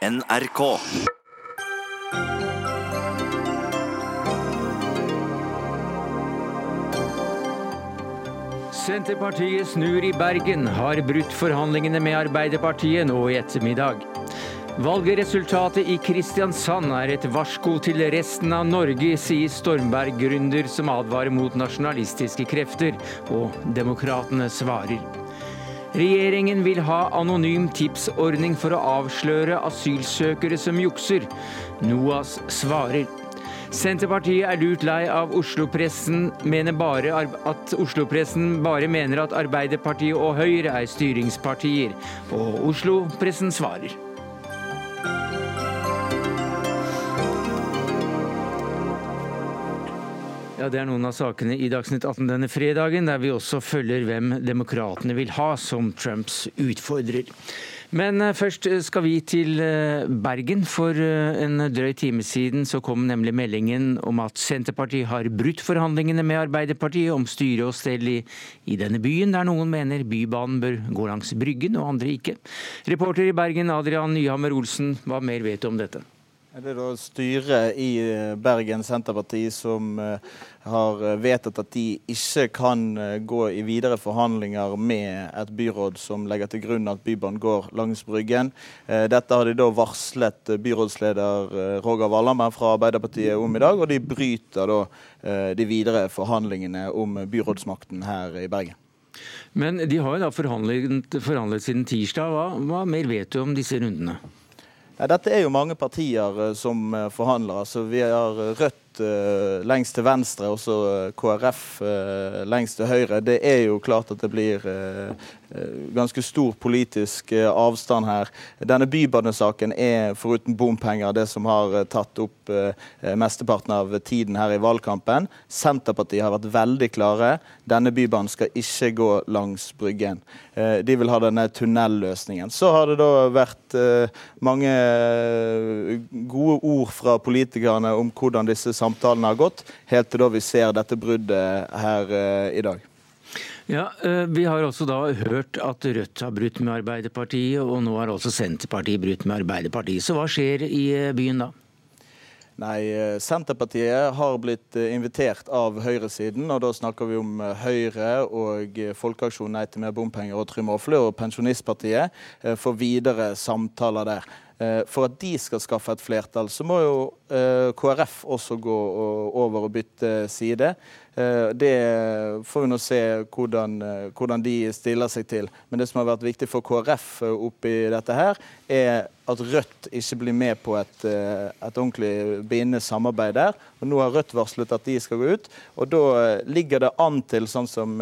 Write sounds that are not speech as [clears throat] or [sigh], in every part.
NRK. Senterpartiet snur i Bergen, har brutt forhandlingene med Arbeiderpartiet nå i ettermiddag. Valgresultatet i Kristiansand er et varsko til resten av Norge, sier Stormberg-gründer som advarer mot nasjonalistiske krefter, og demokratene svarer. Regjeringen vil ha anonym tipsordning for å avsløre asylsøkere som jukser. NOAS svarer. Senterpartiet er lurt lei av Oslo-pressen, at Oslo-pressen bare mener at Arbeiderpartiet og Høyre er styringspartier. Og Oslo-pressen svarer. Ja, Det er noen av sakene i Dagsnytt 18 denne fredagen, der vi også følger hvem demokratene vil ha som Trumps utfordrer. Men eh, først skal vi til eh, Bergen. For eh, en drøy time siden så kom nemlig meldingen om at Senterpartiet har brutt forhandlingene med Arbeiderpartiet om styre og stell i, i denne byen, der noen mener Bybanen bør gå langs Bryggen og andre ikke. Reporter i Bergen Adrian Nyhammer Olsen, hva mer vet du om dette? Det er da styret i eh, Bergen Senterparti som eh, har vedtatt at de ikke kan eh, gå i videre forhandlinger med et byråd som legger til grunn at Bybanen går langs Bryggen. Dette har de da varslet byrådsleder Roger Wallermann fra Arbeiderpartiet om i dag, og de bryter da de videre forhandlingene om byrådsmakten her i Bergen. Men de har jo da forhandlet, forhandlet siden tirsdag. Hva, hva mer vet du om disse rundene? Ja, dette er jo mange partier uh, som uh, forhandler. Altså, vi har Rødt uh, lengst til venstre, og så KrF lengst til høyre. Det er jo klart at det blir ganske stor politisk avstand her. Denne bybanesaken er foruten bompenger det som har tatt opp mesteparten av tiden her i valgkampen. Senterpartiet har vært veldig klare. Denne bybanen skal ikke gå langs Bryggen. De vil ha denne tunnelløsningen. Så har det da vært mange gode ord fra politikerne om hvordan disse samtalene har gått, helt til da vi ser dette bruddet her i dag. Ja, Vi har også da hørt at Rødt har brutt med Arbeiderpartiet, og nå har også Senterpartiet brutt med Arbeiderpartiet. Så hva skjer i byen da? Nei, Senterpartiet har blitt invitert av høyresiden, og da snakker vi om Høyre og Folkeaksjonen Nei til mer bompenger og Trym Aafle og Pensjonistpartiet for videre samtaler der. For at de skal skaffe et flertall, så må jo KrF også gå over og bytte side. Det får vi nå se hvordan, hvordan, de stiller seg til. Men det som har vært viktig for KrF oppi dette her, er at Rødt ikke blir med på et, et ordentlig bindende samarbeid der. Og Nå har Rødt varslet at de skal gå ut. Og da ligger det an til, sånn som,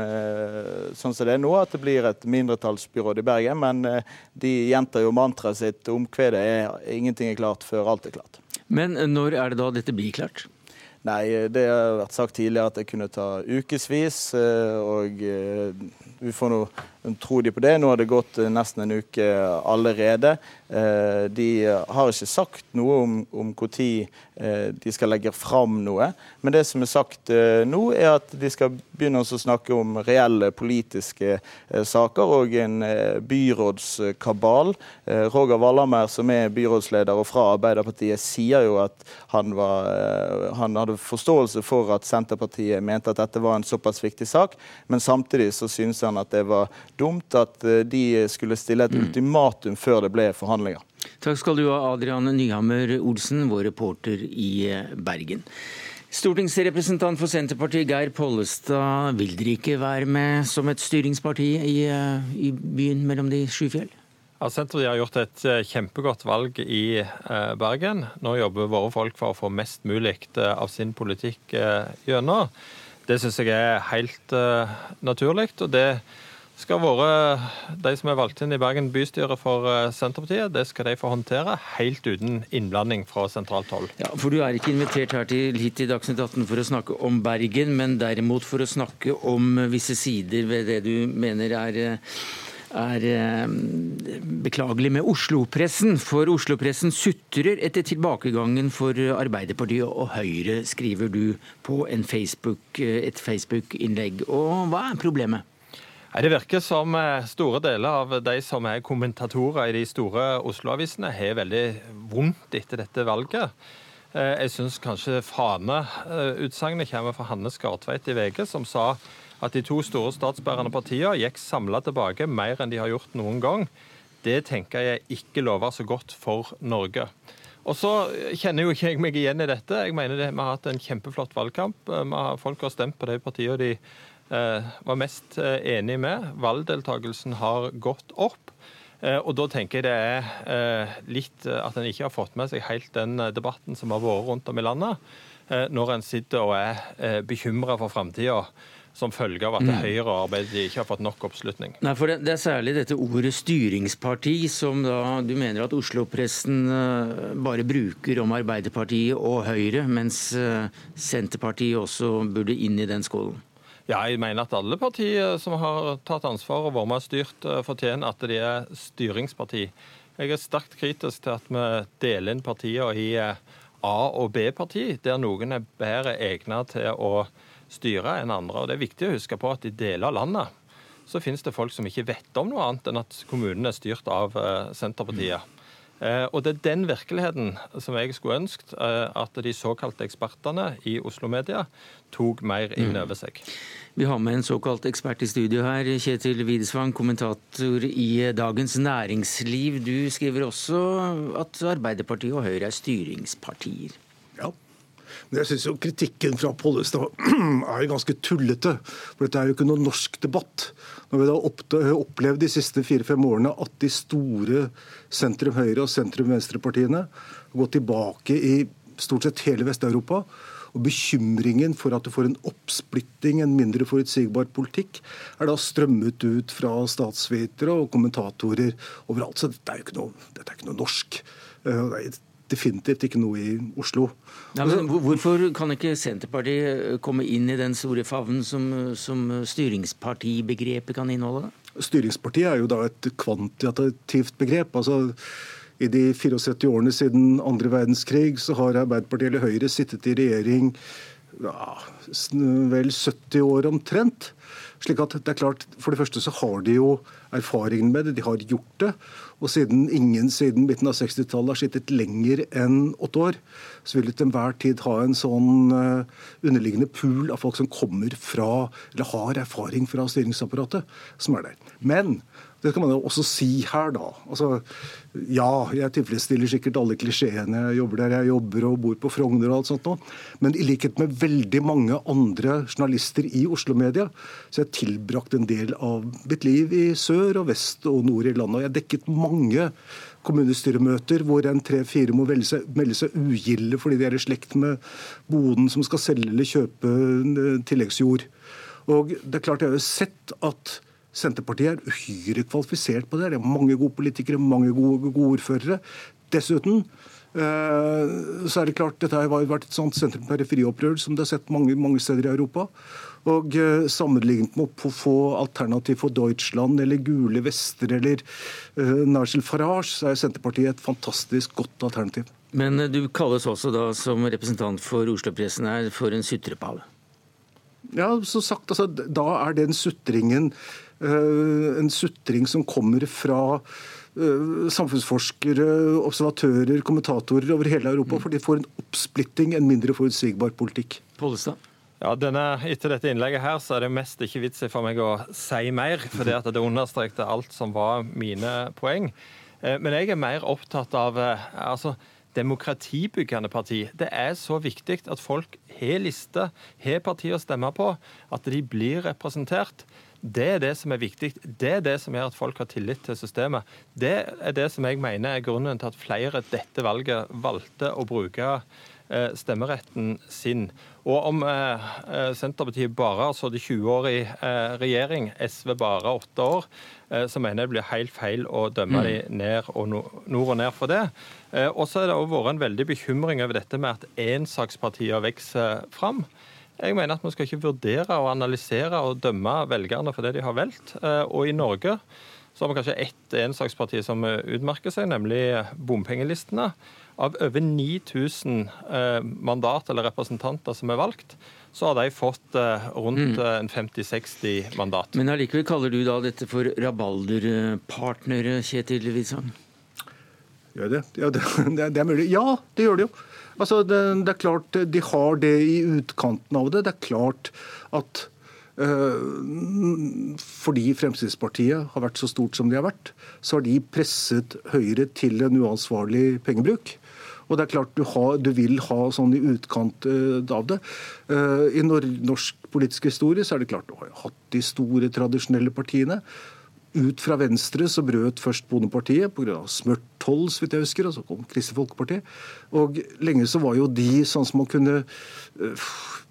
sånn som det er nå, at det blir et mindretallsbyråd i Bergen. Men de gjentar jo mantraet sitt. Omkvedet er ingenting er klart før alt er klart. Men når er det da dette blir klart? Nei, det har vært sagt tidligere at det kunne ta ukevis. Og vi får nå tro de på det. Nå har det gått nesten en uke allerede. De har ikke sagt noe om, om når de skal legge fram noe. Men det som er sagt nå, er at de skal begynne å snakke om reelle politiske saker og en byrådskabal. Roger Wallermer, som er byrådsleder og fra Arbeiderpartiet, sier jo at han, var, han hadde forståelse for at Senterpartiet mente at dette var en såpass viktig sak, men samtidig så synes han at det var dumt at de skulle stille et ultimatum før det ble forhandlinger. Takk skal du ha, Adrian Nyhammer Olsen, vår reporter i Bergen. Stortingsrepresentant for Senterpartiet Geir Pollestad, vil dere ikke være med som et styringsparti i, i byen mellom de sju fjell? Ja, Senterpartiet har gjort et kjempegodt valg i Bergen. Nå jobber våre folk for å få mest mulig av sin politikk gjennom. Det syns jeg er helt naturlig. og det skal være De som er valgt inn i Bergen bystyre for Senterpartiet, det skal de få håndtere helt uten innblanding fra sentralt hold. Ja, for Du er ikke invitert her til, hit til Dagsnytt 18 for å snakke om Bergen, men derimot for å snakke om visse sider ved det du mener er er beklagelig med Oslo-pressen. For Oslo-pressen sutrer etter tilbakegangen for Arbeiderpartiet og Høyre, skriver du på Facebook, et Facebook-innlegg. Og hva er problemet? Det virker som eh, store deler av de som er kommentatorer i de store Oslo-avisene, har veldig vondt etter dette valget. Eh, jeg syns kanskje faneutsagnet kommer fra Hanne Skartveit i VG, som sa at de to store statsbærende partiene gikk samla tilbake mer enn de har gjort noen gang. Det tenker jeg ikke lover så godt for Norge. Og så kjenner jo ikke jeg meg igjen i dette. Jeg mener det, Vi har hatt en kjempeflott valgkamp. Folk har stemt på de partiene de Eh, var mest eh, enig med. Valgdeltakelsen har gått opp. Eh, og da tenker jeg det er litt at en ikke har fått med seg helt den debatten som har vært rundt om i landet, når en sitter og er bekymra for framtida som følge av at mm. Høyre og Arbeiderpartiet ikke har fått nok oppslutning? Nei, for det, det, er særlig dette ordet styringsparti som da du mener at Oslo-pressen bare bruker om Arbeiderpartiet og Høyre, mens Senterpartiet også burde inn i den skålen? Ja, jeg mener at alle partier som har tatt ansvar og vært med og styrt, eh, fortjener at de er styringsparti. Jeg er sterkt kritisk til at vi deler inn partier i eh, A- og B-parti, der noen er bedre egnet til å styre enn andre. Og Det er viktig å huske på at i deler av landet så finnes det folk som ikke vet om noe annet enn at kommunen er styrt av eh, Senterpartiet. Og Det er den virkeligheten som jeg skulle ønsket at de såkalte ekspertene i Oslo Media tok mer inn mm. over seg. Vi har med en såkalt ekspert i studio her, Kjetil Widesvang, kommentator i Dagens Næringsliv. Du skriver også at Arbeiderpartiet og Høyre er styringspartier. Men jeg syns jo kritikken fra Pollestad [clears throat] er jo ganske tullete. For dette er jo ikke noen norsk debatt. Når vi da opplevd de siste fire-fem årene at de store sentrum-høyre og sentrum-venstre-partiene har gått tilbake i stort sett hele Vest-Europa og bekymringen for at du får en oppsplitting, en mindre forutsigbar politikk, er da strømmet ut fra statsvitere og kommentatorer overalt. Så dette er jo ikke noe, er ikke noe norsk. Eh, det er definitivt ikke noe i Oslo. Ja, men hvorfor kan ikke Senterpartiet komme inn i den store favnen som, som styringspartibegrepet kan inneholde? Styringspartiet er jo da et kvantitativt begrep. altså i de 74 årene siden andre verdenskrig så har Arbeiderpartiet eller Høyre sittet i regjering ja, vel 70 år omtrent. Slik at det er klart, For det første så har de jo erfaringen med det, de har gjort det. Og siden ingen siden midten av 60-tallet har sittet lenger enn åtte år, så vil de til enhver tid ha en sånn uh, underliggende pool av folk som kommer fra, eller har erfaring fra styringsapparatet, som er der. Men det kan man jo også si her, da. Altså, ja, jeg tilfredsstiller sikkert alle klisjeene. Jeg jobber der jeg jobber og bor på Frogner og alt sånt noe. Men i likhet med veldig mange andre journalister i Oslo-media, så har jeg tilbrakt en del av mitt liv i sør og vest og nord i landet. Og jeg har dekket mange kommunestyremøter hvor en tre-fire må melde seg, melde seg ugilde fordi de er i slekt med boden som skal selge eller kjøpe eh, tilleggsjord. Og det er klart Jeg har jo sett at Senterpartiet er uhyre kvalifisert på det. Det er mange gode politikere, mange gode, gode ordførere. Dessuten eh, så er det klart, Dette har vært et sånt sentrum-periferi-opprør som det har sett mange, mange steder i Europa. Og uh, Sammenlignet med å få alternativ for Deutschland eller Gule Vester eller uh, Nigel Farage, så er Senterpartiet et fantastisk godt alternativ. Men du kalles også da som representant for Oslo-pressen her for en sutrepave? Ja, som sagt, altså, da er den sutringen Eh, en sutring som kommer fra eh, samfunnsforskere, observatører, kommentatorer over hele Europa. Mm. For de får en oppsplitting, en mindre forutsigbar politikk. Pollestad? Ja, denne, Etter dette innlegget her, så er det mest ikke vits i for meg å si mer. for det understrekte alt som var mine poeng. Eh, men jeg er mer opptatt av altså, demokratibyggende parti. Det er så viktig at folk har liste, har partier å stemme på, at de blir representert. Det er det som er viktig. Det er det som gjør at folk har tillit til systemet. Det er det som jeg mener er grunnen til at flere dette valget valgte å bruke eh, stemmeretten sin. Og om eh, eh, Senterpartiet bare har sittet 20 år i regjering, SV bare 8 år, så mener jeg det blir helt feil å dømme mm. de ned og nord og ned for det. Og så har det òg vært en veldig bekymring over dette med at ensakspartier vokser fram. Jeg mener at vi skal ikke vurdere og analysere og dømme velgerne for det de har valgt. Eh, og i Norge Så har vi kanskje ett ensaksparti som utmerker seg, nemlig bompengelistene. Av over 9000 eh, mandat eller representanter som er valgt, så har de fått eh, rundt mm. 50-60 mandat. Men allikevel kaller du da dette for rabalderpartnere, Kjetil Widsang? Gjør det? Ja, det, [laughs] det, er mulig. Ja, det gjør det jo. Altså, det, det, er klart De har det i utkanten av det. Det er klart at øh, fordi Fremskrittspartiet har vært så stort som de har vært, så har de presset Høyre til en uansvarlig pengebruk. Og det er klart du, har, du vil ha sånn i utkant øh, av det. Uh, I norsk politisk historie så er det klart du har hatt de store, tradisjonelle partiene. Ut fra Venstre så brøt først Bondepartiet pga. smurt toll, så vidt jeg husker, og så kom Kristelig Folkeparti. Og lenge så var jo de sånn som man kunne uh,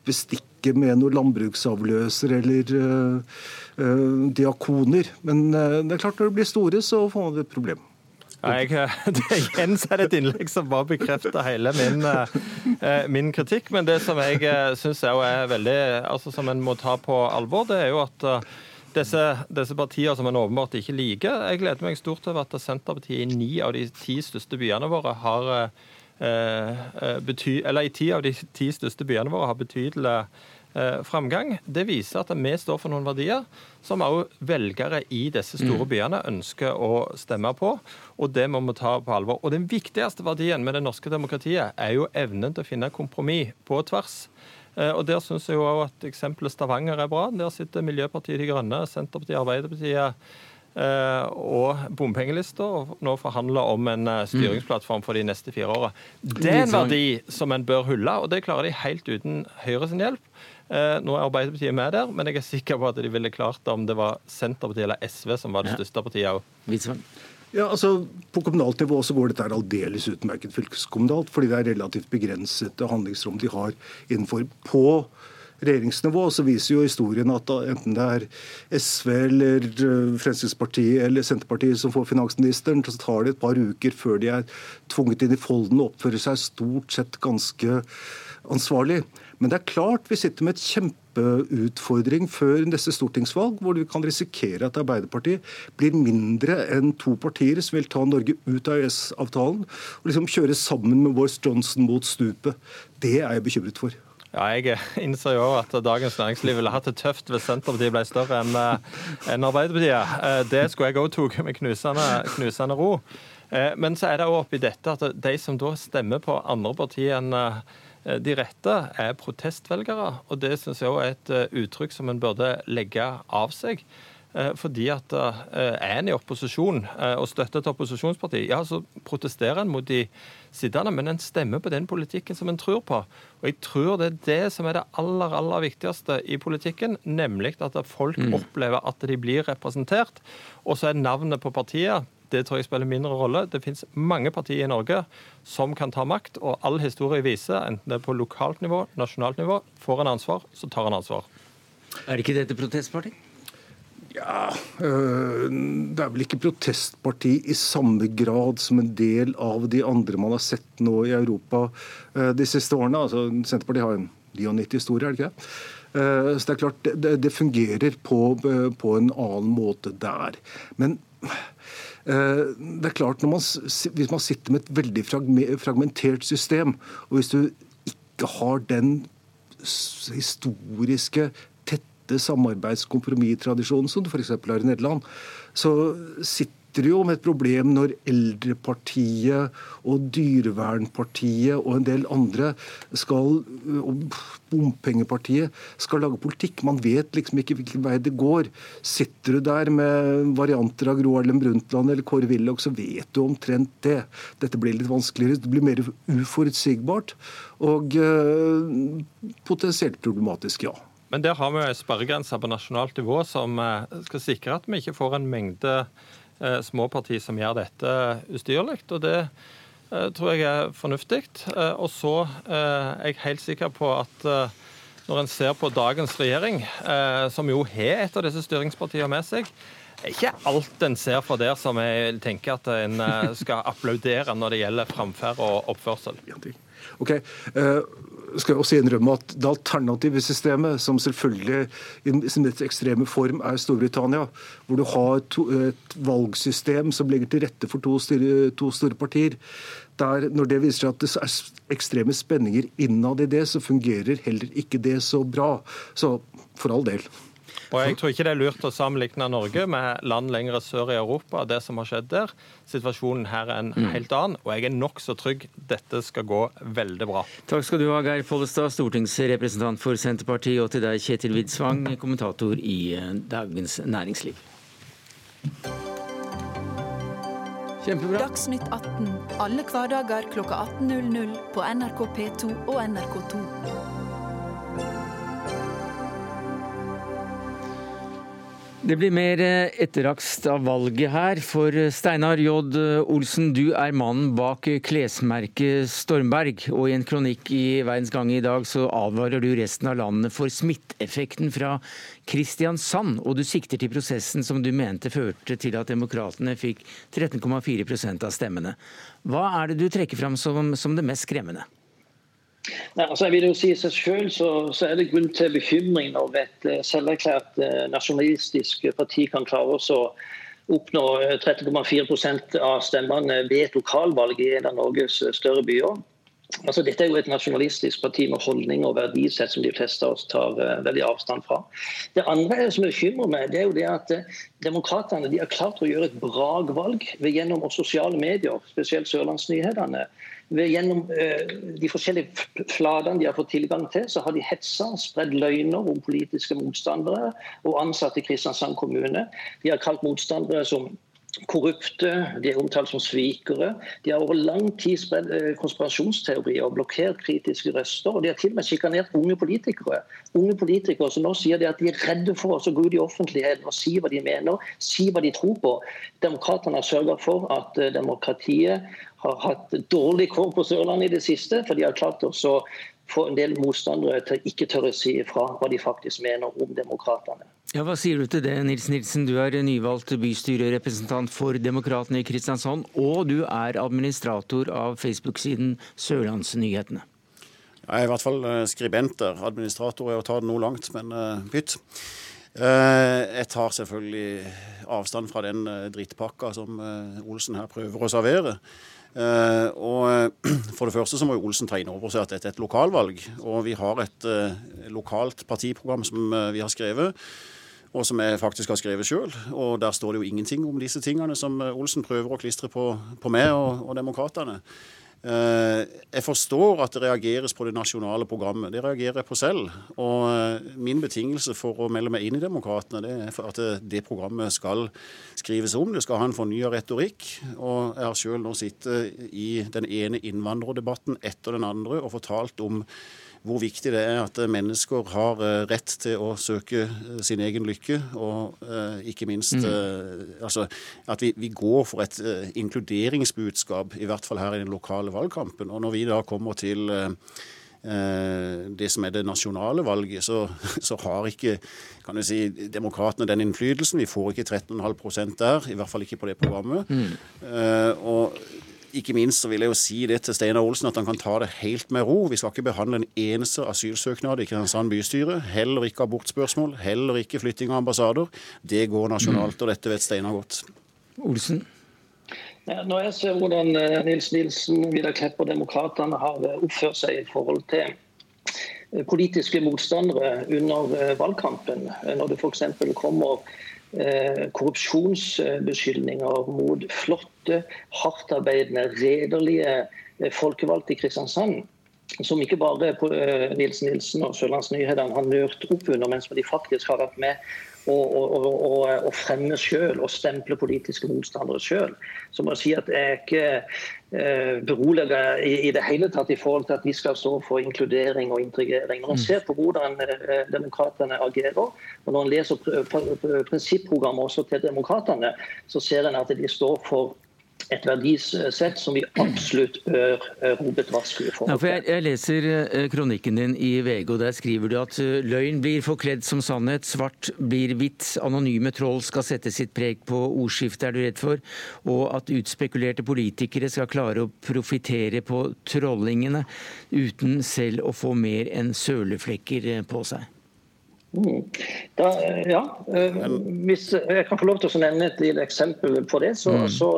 bestikke med noen landbruksavløser eller uh, uh, diakoner. Men det er klart når de blir store, så får man et problem. Jeg, [laughs] det igjen er det et innlegg som bare bekrefter hele min, min kritikk. Men det som jeg syns er veldig altså som en må ta på alvor, det er jo at disse, disse partiene som en åpenbart ikke liker. Jeg gleder meg stort over at Senterpartiet i ni av de ti største byene våre har eh, eh bety, eller i ti av de ti største byene våre har betydelig eh, framgang. Det viser at vi står for noen verdier som også velgere i disse store mm. byene ønsker å stemme på. Og det må vi ta på alvor. Og den viktigste verdien med det norske demokratiet er jo evnen til å finne kompromiss på tvers. Eh, og Der syns jeg jo at eksempelet Stavanger er bra. Der sitter Miljøpartiet De Grønne, Senterpartiet, Arbeiderpartiet eh, og bompengelister og nå forhandler om en eh, styringsplattform for de neste fire åra. Det er en verdi som en bør hylle, og det klarer de helt uten Høyre sin hjelp. Nå er Arbeiderpartiet med der, men jeg er sikker på at de ville klart det om det var Senterpartiet eller SV som var det største partiet òg. Ja, altså På kommunalt nivå så går dette aldeles utmerket fylkeskommunalt, fordi det er relativt begrenset handlingsrom de har innenfor. På regjeringsnivå så viser jo historien at enten det er SV eller øh, Fremskrittspartiet eller Senterpartiet som får finansministeren, så tar det et par uker før de er tvunget inn i folden og oppfører seg stort sett ganske ansvarlig. Men det er klart vi sitter med et kjempeutfordring før neste stortingsvalg, hvor vi kan risikere at Arbeiderpartiet blir mindre enn to partier som vil ta Norge ut av EØS-avtalen og liksom kjøre sammen med Boris Johnson mot stupet. Det er jeg bekymret for. Ja, Jeg innser jo at Dagens Næringsliv ville hatt det tøft hvis Senterpartiet ble større enn en Arbeiderpartiet. Eh, det skulle jeg òg tatt med knusende, knusende ro. Eh, men så er det òg oppi dette at de som da stemmer på andre partier enn Eh, de rette er protestvelgere, og det syns jeg er et eh, uttrykk som en burde legge av seg. Eh, fordi at er en i opposisjon og støtter et opposisjonsparti, ja, så protesterer en mot de sittende, men en stemmer på den politikken som en tror på. Og jeg tror det er det som er det aller, aller viktigste i politikken, nemlig at folk mm. opplever at de blir representert. Og så er navnet på partiet det tror jeg spiller mindre rolle. Det finnes mange partier i Norge som kan ta makt, og all historie viser, enten det er på lokalt nivå, nasjonalt nivå, får en ansvar, så tar en ansvar. Er ikke dette protestparti? Ja, øh, Det er vel ikke protestparti i samme grad som en del av de andre man har sett nå i Europa øh, de siste årene. Altså, Senterpartiet har en 99-historie, er det ikke det? Øh, så det er klart, det, det fungerer på, på en annen måte der. Men det er klart, man, Hvis man sitter med et veldig fragmentert system, og hvis du ikke har den historiske, tette samarbeidskompromisstradisjonen som du f.eks. har i Nederland, så sitter sitter jo med et problem når Eldrepartiet og Dyrevernpartiet og en del andre skal, og Bompengepartiet skal lage politikk. Man vet liksom ikke hvilken vei det går. Sitter du der med varianter av Gro Harlem Brundtland eller Kåre Willoch, så vet du omtrent det. Dette blir litt vanskeligere. Det blir mer uforutsigbart og eh, potensielt problematisk, ja. Men der har vi jo en sperregrense på nasjonalt nivå som eh, skal sikre at vi ikke får en mengde små partier som gjør dette ustyrlig. Og det eh, tror jeg er fornuftig. Eh, og så er jeg helt sikker på at når en ser på dagens regjering, som jo har et av disse styringspartiene med seg, er ikke alt en ser fra der som jeg tenker at en skal applaudere når det gjelder framferd og oppførsel. Ok, skal jeg også innrømme at Det alternative systemet, som selvfølgelig i sin mest ekstreme form er Storbritannia, hvor du har to, et valgsystem som legger til rette for to, styre, to store partier, der, når det viser seg at det er ekstreme spenninger innad i det, så fungerer heller ikke det så bra. Så for all del. Og Jeg tror ikke det er lurt å sammenligne Norge med land lenger sør i Europa. det som har skjedd der. Situasjonen her er en mm. helt annen, og jeg er nokså trygg. Dette skal gå veldig bra. Takk skal du ha, Geir Pollestad, stortingsrepresentant for Senterpartiet, og til deg, Kjetil Widsvang, kommentator i eh, Dagens Næringsliv. Kjempebra. Dagsnytt 18 alle hverdager kl 18.00 på NRK P2 og NRK2. Det blir mer eh, etterrakst av valget her, for eh, Steinar J. Olsen, du er mannen bak klesmerket Stormberg. Og i en kronikk i Verdens Gang i dag så advarer du resten av landet for smitteeffekten fra Kristiansand. Og du sikter til prosessen som du mente førte til at demokratene fikk 13,4% av stemmene. Hva er det du trekker fram som, som det mest skremmende? Nei, altså jeg vil jo si seg selv så, så, er det grunn til bekymring når et uh, selverklært uh, nasjonalistisk parti kan klare å oppnå 30,4 eh, av stemmene ved et lokalvalg i en av Norges større byer. Altså, dette er jo et nasjonalistisk parti med holdning og verdisett som de fleste av oss tar uh, veldig avstand fra. Det andre som bekymrer meg, det er jo det at uh, demokratene de har klart å gjøre et bragvalg gjennom sosiale medier, spesielt Sørlandsnyhetene gjennom eh, de forskjellige flatene de har fått tilgang til, så har de hetsa og spredd løgner om politiske motstandere og ansatte i Kristiansand kommune. De har kalt motstandere som korrupte, de er omtalt som svikere. De har over lang tid spredd eh, konspirasjonsteorier og blokkert kritiske røster. Og de har til og med sjikanert unge politikere. Unge politikere som nå sier at de er redde for å gå ut i offentligheten og si hva de mener, si hva de tror på. Demokratene har sørga for at eh, demokratiet har hatt dårlig kår på Sørlandet i det siste, for de har klart å få en del motstandere til ikke tørre å si ifra hva de faktisk mener om demokratene. Ja, Hva sier du til det, Nils Nilsen? Du er nyvalgt bystyrerepresentant for Demokratene i Kristiansand, og du er administrator av Facebook-siden Sørlandsnyhetene. Jeg er i hvert fall eh, skribenter. Administrator er å ta det noe langt, men pytt. Uh, jeg tar selvfølgelig avstand fra den drittpakka som Olsen her prøver å servere. Uh, og [clears throat] For det første så må jo Olsen ta inn over seg at dette er et lokalvalg. Og vi har et uh, lokalt partiprogram som vi har skrevet, og som jeg faktisk har skrevet sjøl. Og der står det jo ingenting om disse tingene som Olsen prøver å klistre på, på meg og, og demokratene. Eh, jeg forstår at det reageres på det nasjonale programmet. Det reagerer jeg på selv. Og eh, min betingelse for å melde meg inn i Demokratene, det er at det programmet skal skrives om. Det skal ha en fornya retorikk. Og jeg har sjøl nå sittet i den ene innvandrerdebatten etter den andre og fortalt om hvor viktig det er at mennesker har eh, rett til å søke eh, sin egen lykke. Og eh, ikke minst mm. altså, at vi, vi, går for et inkluderingsbudskap, i hvert fall her i den lokale valgkampen. Og når vi da kommer til det som er det nasjonale valget, så, [laughs] så har ikke kan du si, demokratene den innflytelsen. Vi får ikke 13,5 der, i hvert fall ikke på det programmet. Mm. og ikke minst så vil jeg jo si det til Steinar Olsen at han kan ta det helt med ro. Vi skal ikke behandle en eneste asylsøknad i Kristiansand bystyre. Heller ikke abortspørsmål, heller ikke flytting av ambassader. Det går nasjonalt, og dette vet Steinar godt. Olsen? Ja, når jeg ser hvordan eh, Nils Nilsen, Vidar Klepp og Demokratene har eh, oppført seg i forhold til eh, politiske motstandere under valgkampen, når det f.eks. kommer korrupsjonsbeskyldninger mot flotte, hardtarbeidende, redelige eh, folkevalgte i Kristiansand. Som ikke bare eh, Nils Nilsen og Sørlandsnyhetene har nørt opp under, men som de faktisk har vært med å, fremme sjøl og stemple politiske motstandere sjøl. Så må jeg si at jeg ikke eh, beroliget i, i, det hele tatt i forhold til at vi skal stå for inkludering og integrering. Når man mm. ser på hvordan eh, demokratene agerer, og når man leser prinsipprogrammet også til demokratene, så ser en at de står for et verdisett som vi absolutt bør eh, rope et varsku i forhold til. Jeg, jeg, leser eh, kronikken din i VG, og der skriver du at eh, løgn blir forkledd som sannhet, svart blir hvitt, anonyme troll skal sette sitt preg på ordskiftet, er du redd for, og at utspekulerte politikere skal klare å profitere på trollingene uten selv å få mer enn søleflekker på seg. Mm. Da, ja, Hvis jeg kan få lov til å nevne et lite eksempel på det, så, mm. så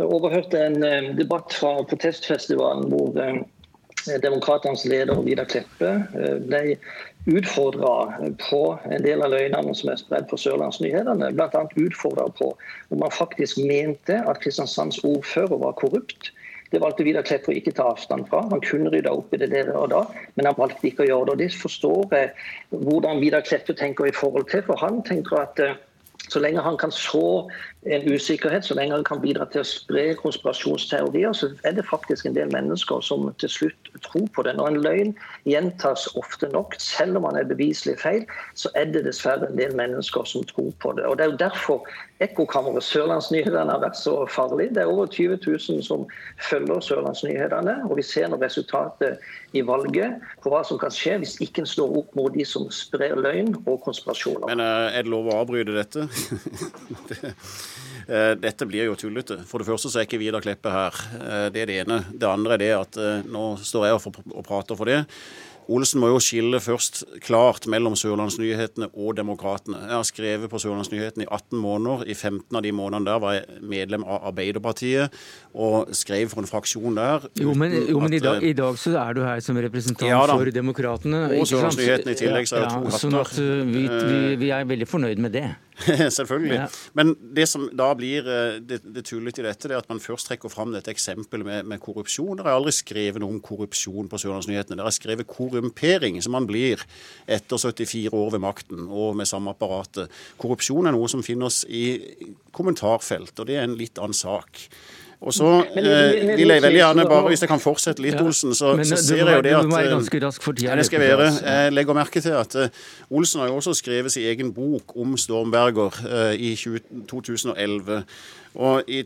overhørte en eh, debatt fra protestfestivalen hvor eh, Demokratenes leder Vidar Kleppe eh, ble utfordra på en del av løgnene som er spredd på Sørlandsnyhetene. Bl.a. utfordra på om han faktisk mente at Kristiansands ordfører var korrupt. Det valgte Vidar Kleppe å ikke ta avstand fra. Han kunne rydda opp i det der og da, men han valgte ikke å gjøre det. Og Det forstår jeg hvordan Vidar Kleppe tenker i forhold til, for han tenker at så lenge han kan så en usikkerhet, så lenge han kan bidra til å spre konspirasjonsteorier, så er det faktisk en del mennesker som til slutt tror på det. Når en løgn gjentas ofte nok, selv om han er beviselig feil, så er det dessverre en del mennesker som tror på det. Og Det er jo derfor Ekkokammeret, Sørlandsnyhetene, har vært så farlig. Det er over 20 000 som følger Sørlandsnyhetene, og vi ser nå resultatet i valget på hva som kan skje hvis ikke en står opp mot de som sprer løgn og konspirasjoner. Men eh, er det lov å avbryte dette? [laughs] Eh, dette blir jo tullete. For det første så er ikke Vidar Kleppe her. Eh, det er det ene. Det andre er det at nå står jeg og prater for det. Olsen må jo skille først klart mellom Sørlandsnyhetene og Demokratene. Jeg har skrevet på Sørlandsnyhetene i 18 måneder. I 15 av de månedene der var jeg medlem av Arbeiderpartiet og skrev for en fraksjon der. Jo, men, jo, men at, i, dag, i, dag, så er du her som representant ja, for Demokratene. Og Sørlandsnyhetene i tillegg, så er det to hatter. Sånn at uh, vi, vi, vi er veldig fornøyd med det. [laughs] Selvfølgelig. Ja. Men det som da blir eh, det, det tullete i dette, det er at man først trekker fram dette eksempelet med, med korrupsjon. Dere har aldri skrevet noe om korrupsjon på Sørlandsnyhetene. Dere har skrevet korrumpering, som man blir etter 74 år ved makten og med samme apparatet. Korrupsjon er noe som finnes i kommentarfelt, og det er en litt annen sak. Og så eh, vil jeg veldig gjerne bare, hvis jeg kan fortsette litt, Olsen, så, men, så ser jeg jo det at ganske rask for tida. Jeg være. Jeg legger merke til at uh, Olsen har jo også skrevet sin egen bok om Stormberger uh, i 20, 2011. Og I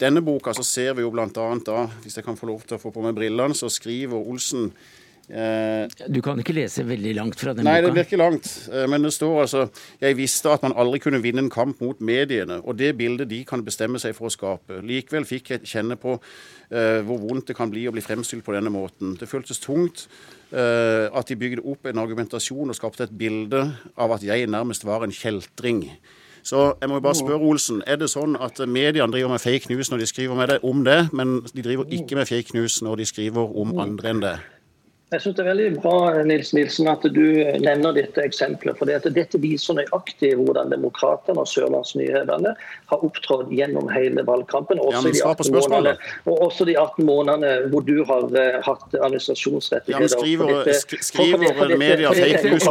denne boka så ser vi jo bl.a. da, hvis jeg kan få lov til å få på meg brillene, så skriver Olsen Eh, du kan ikke lese veldig langt fra den nei, boka? Nei, det ikke langt. Eh, men det står altså Jeg visste at man aldri kunne vinne en kamp mot mediene, og det bildet de kan bestemme seg for å skape. Likevel fikk jeg kjenne på uh, hvor vondt det kan bli å bli fremstilt på denne måten. Det føltes tungt uh, at de bygde opp en argumentasjon og skapte et bilde av at jeg nærmest var en kjeltring. Så jeg må bare spørre Olsen, er det sånn at mediene driver med fake news når de skriver med det, om det, men de driver ikke med fake news når de skriver om andre enn det? Jeg synes Det er veldig bra Nils Nilsen, at du nevner dette eksempelet. for Dette viser nøyaktig hvordan Demokratene og Sørlandsnyhetene har opptrådt gjennom hele valgkampen. Også, ja, de månedene, og også de 18 månedene hvor du har uh, hatt administrasjonsrettigheter. Ja, skriver, dette, skriver media fake news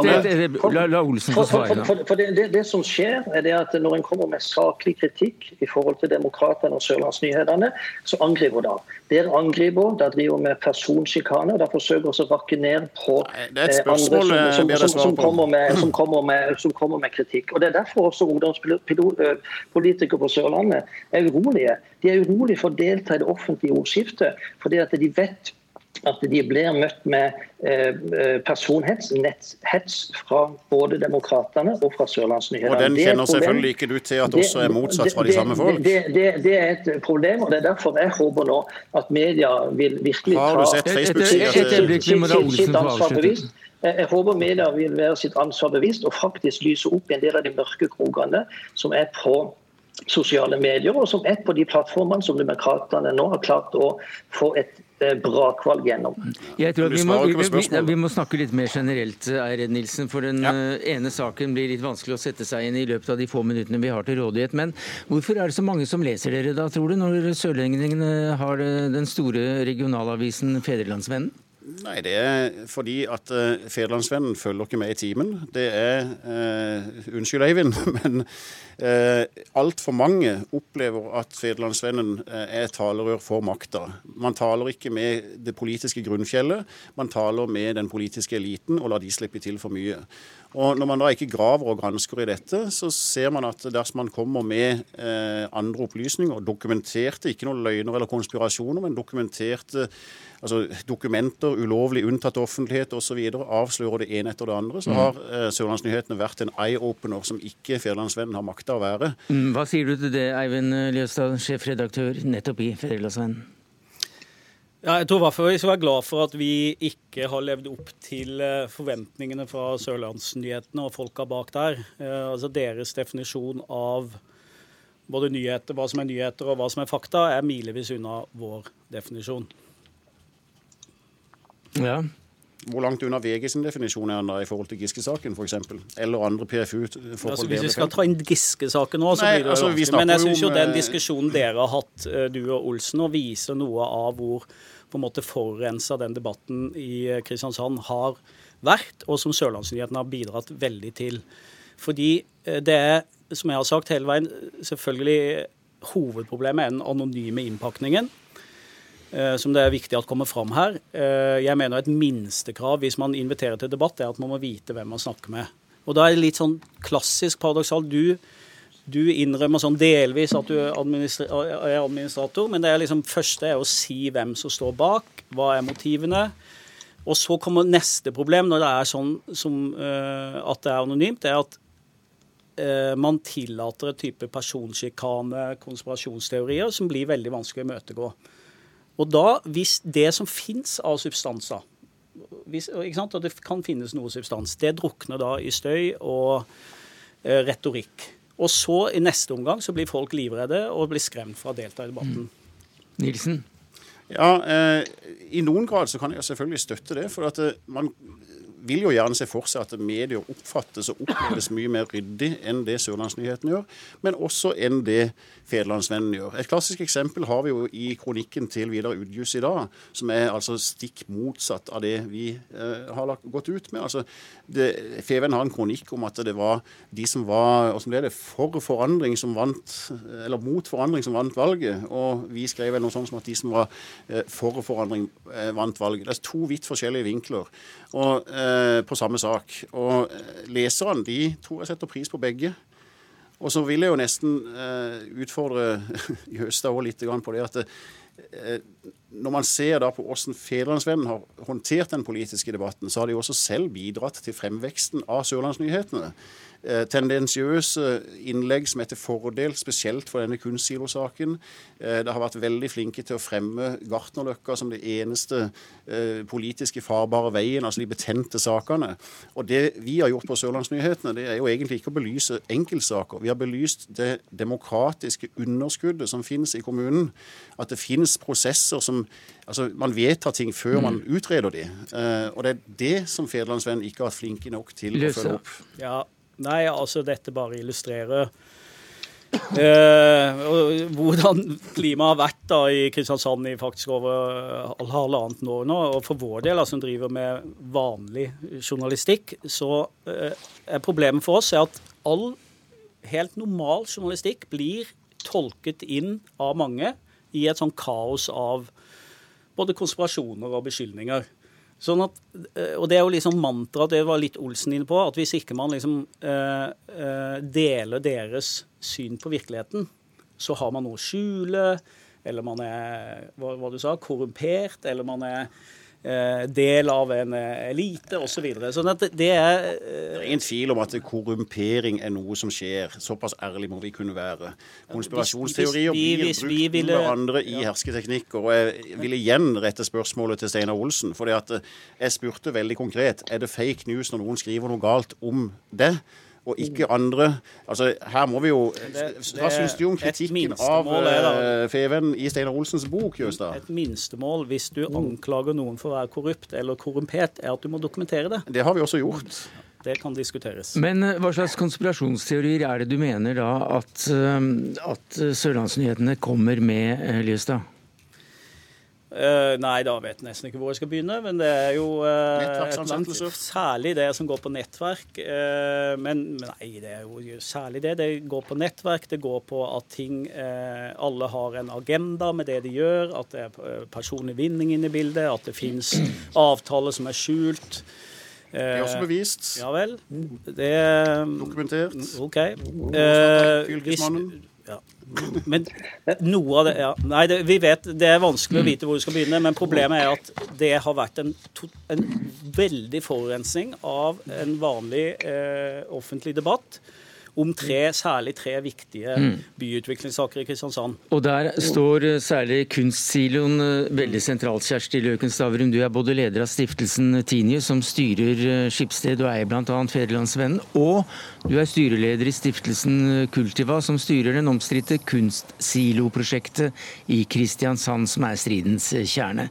La Olsen få svare. For, for, det, det, det, som skjer, er det at når en kommer med saklig kritikk i forhold til Demokratene og Sørlandsnyhetene, så angriper de. Dere angriper, da driver med personsjikane. Da forsøker også rakke ned på andre som, som, som, som, kommer med, kommer med, som kommer med kritikk. Og Det er derfor også ungdomspolitikere på Sørlandet er urolige. De er urolige for å delta i det offentlige ordskiftet, fordi at de vet at de blir møtt med eh, personhets, netthets fra både Demokratene og fra Sørlandsnyhetene. Og den kjenner selvfølgelig ikke du til at også er motsatt fra de samme folk? Det, det, det, er et problem, og det er derfor jeg håper nå at media vil virkelig ta Har du sett Facebook-sida sitt ansvar bevisst. Jeg håper media vil være sitt ansvar bevisst og faktisk lyse opp en del av de mørke krokene som er på sosiale medier, og som er på de plattformene som demokratene nå har klart å få et brakvalg gjennom. Jeg tror vi må, vi, vi, må, snakke litt mer generelt, Eired Nilsen. For den ja. Eh, ene saken blir litt vanskelig å sette seg inn i løpet av de få minuttene vi har til rådighet. Men hvorfor er det så mange som leser dere da, tror du, når sørlendingene har den store regionalavisen Fedrelandsvennen? Nei, Det er fordi at uh, Federlandsvennen følger ikke med i timen. Det er uh, Unnskyld, Eivind, [laughs] men uh, altfor mange opplever at Federlandsvennen uh, er talerør for makta. Man taler ikke med det politiske grunnfjellet, man taler med den politiske eliten og lar de slippe til for mye. Og Når man da ikke graver og gransker i dette, så ser man at dersom man kommer med eh, andre opplysninger, dokumenterte, ikke noen løgner eller konspirasjoner, men dokumenterte altså dokumenter ulovlig unntatt offentlighet osv. avslører det ene etter det andre, så mm. har eh, Sørlandsnyhetene vært en eye-opener som ikke Federlandsvennen har makta å være. Mm, hva sier du til det, Eivind Ljøstad, sjefredaktør nettopp i Fedrelandsvennen? Ja, jeg tror i hvert fall vi skal være glad for at vi ikke har levd opp til eh, forventningene fra Sørlandsnyhetene og folka bak der. Eh, altså Deres definisjon av både nyheter, hva som er nyheter og hva som er fakta, er milevis unna vår definisjon. Ja, hvor langt unna VG sin definisjon er han da i forhold til Giske-saken f.eks.? Eller andre PFU-forhold? Altså, hvis vi skal ta inn Giske-saken nå, så Nei, blir det altså, vanskelig. Men jeg syns jo den diskusjonen dere har hatt, eh, du og Olsen, og viser noe av hvor på en måte forurensa den debatten i eh, Kristiansand har vært, og som Sørlandsnyhetene har bidratt veldig til. Fordi eh, det er, som jeg har sagt hele veien, selvfølgelig hovedproblemet er den anonyme innpakningen. Eh, som det er viktig at kommer fram her. Eh, jeg mener et minstekrav hvis man inviterer til debatt, er at man må vite hvem man snakker med. Og da er det litt sånn klassisk paradoksalt. Du, du innrømmer sånn delvis at du er administrator, men det er liksom første er å si hvem som står bak, hva er motivene. Og så kommer neste problem når det er sånn som, uh, at det er anonymt. det er at uh, man tillater et type personsjikane, konspirasjonsteorier, som blir veldig vanskelig å imøtegå. Og da, hvis det som fins av substanser hvis, og det kan finnes noe substans, det drukner da i støy og eh, retorikk. Og så i neste omgang så blir folk livredde og blir skremt fra å delta i debatten. Mm. Nilsen? Ja, eh, I noen grad så kan jeg selvfølgelig støtte det. For at eh, man vil jo gjerne se for seg at medier oppfattes og oppleves mye mer ryddig enn det Sørlandsnyheten gjør, men også enn det Federlandsvennen gjør. Et klassisk eksempel har vi jo i kronikken til Vidar Udjus i dag, som er altså stikk motsatt av det vi eh, har gått ut med. Altså, Feven har en kronikk om at det var de som var og som ble det, for forandring som vant, eller mot forandring som vant valget. Og vi skrev noe sånt som at de som var eh, for forandring, eh, vant valget. Det er to vidt forskjellige vinkler og, eh, på samme sak. Og eh, leserne de tror jeg setter pris på begge. Og så vil jeg jo nesten eh, utfordre [laughs] Jøstad òg litt på det at eh, når man ser da på hvordan Fedrelandsvennen har håndtert den politiske debatten, så har de også selv bidratt til fremveksten av Sørlandsnyhetene. Eh, tendensiøse innlegg som er til fordel spesielt for denne kunstsilosaken. Eh, det har vært veldig flinke til å fremme Gartnerløkka som det eneste eh, politiske farbare veien, altså de betente sakene. Og det vi har gjort på Sørlandsnyhetene, det er jo egentlig ikke å belyse enkeltsaker. Vi har belyst det demokratiske underskuddet som finnes i kommunen. At det finnes prosesser som Altså, Man vedtar ting før man mm. utreder de. og det er det som Federlandsvennen ikke har vært flinke nok til å følge opp. Ja, Nei, altså dette bare illustrerer eh, hvordan klimaet har vært da i Kristiansand i faktisk over halvannet år nå. Og for vår del, altså, som driver med vanlig journalistikk, så eh, er problemet for oss at all helt normal journalistikk blir tolket inn av mange i et sånn kaos av både konspirasjoner og beskyldninger. Sånn at, eh, og Det er jo liksom mantraet, det var litt Olsen inne på, at hvis ikke man liksom eh, eh, deler deres syn på virkeligheten, så har man noe å skjule, eller man er hva, hva du sa, korrumpert, eller man er del av en eh, elite osv. Så videre. sånn at det er eh, Det er ingen tvil om at korrumpering er noe som skjer. Såpass ærlig må vi kunne være. Konspirasjonsteorier blir brukt ville, med andre i ja. hersketeknikker. Og jeg vil igjen rette spørsmålet til Steinar Olsen. For jeg spurte veldig konkret er det fake news når noen skriver noe galt om det og ikke andre. Altså, Her må vi jo Hva syns du om kritikken av uh, Feven i Steinar Olsens bok, Jøstad? Et minstemål hvis du anklager noen for å være korrupt eller korrumpert, er at du må dokumentere det. Det har vi også gjort. Det kan diskuteres. Men eh, hva slags konspirasjonsteorier er det du mener da at, eh, at Sørlandsnyhetene kommer med, Lyestad? Uh, nei, da vet jeg nesten ikke hvor jeg skal begynne. Men det er jo uh, Særlig det som går på nettverk. Uh, men, men, nei, det er jo særlig det. Det går på nettverk. Det går på at ting Alle har en agenda med det de gjør. At det er personlig vinning inne i bildet. At det finnes [clears throat] avtaler som er skjult. Det er også bevist. Ja vel. Det, Dokumentert. OK. Fylkesmannen. Men noe av det ja. Nei, det, vi vet det er vanskelig å vite hvor du skal begynne, men problemet er at det har vært en, en veldig forurensning av en vanlig eh, offentlig debatt om tre, særlig tre viktige mm. byutviklingssaker i Kristiansand. Og Der står eh, særlig kunstsiloen eh, veldig sentralt. Kjersti Løken Stavrum, du er både leder av stiftelsen Tinius, som styrer eh, Skipsted og eier bl.a. Fedrelandsvennen, og du er styreleder i stiftelsen Kultiva, som styrer den omstridte kunstsiloprosjektet i Kristiansand, som er stridens kjerne.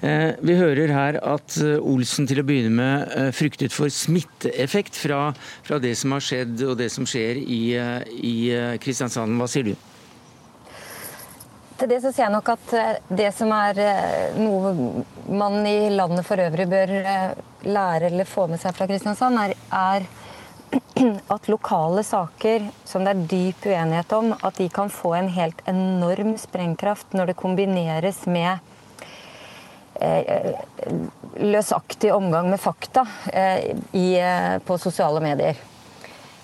Vi hører her at Olsen til å begynne med fryktet for smitteeffekt fra, fra det som har skjedd og det som skjer skjer i, i eh, Kristiansand. Hva sier du? Til det så sier jeg nok at eh, det som er eh, noe man i landet for øvrig bør lære eller få med seg fra Kristiansand, er, er [clears throat] at lokale saker som det er dyp uenighet om, at de kan få en helt enorm sprengkraft når det kombineres med løsaktig omgang med fakta i, på sosiale medier.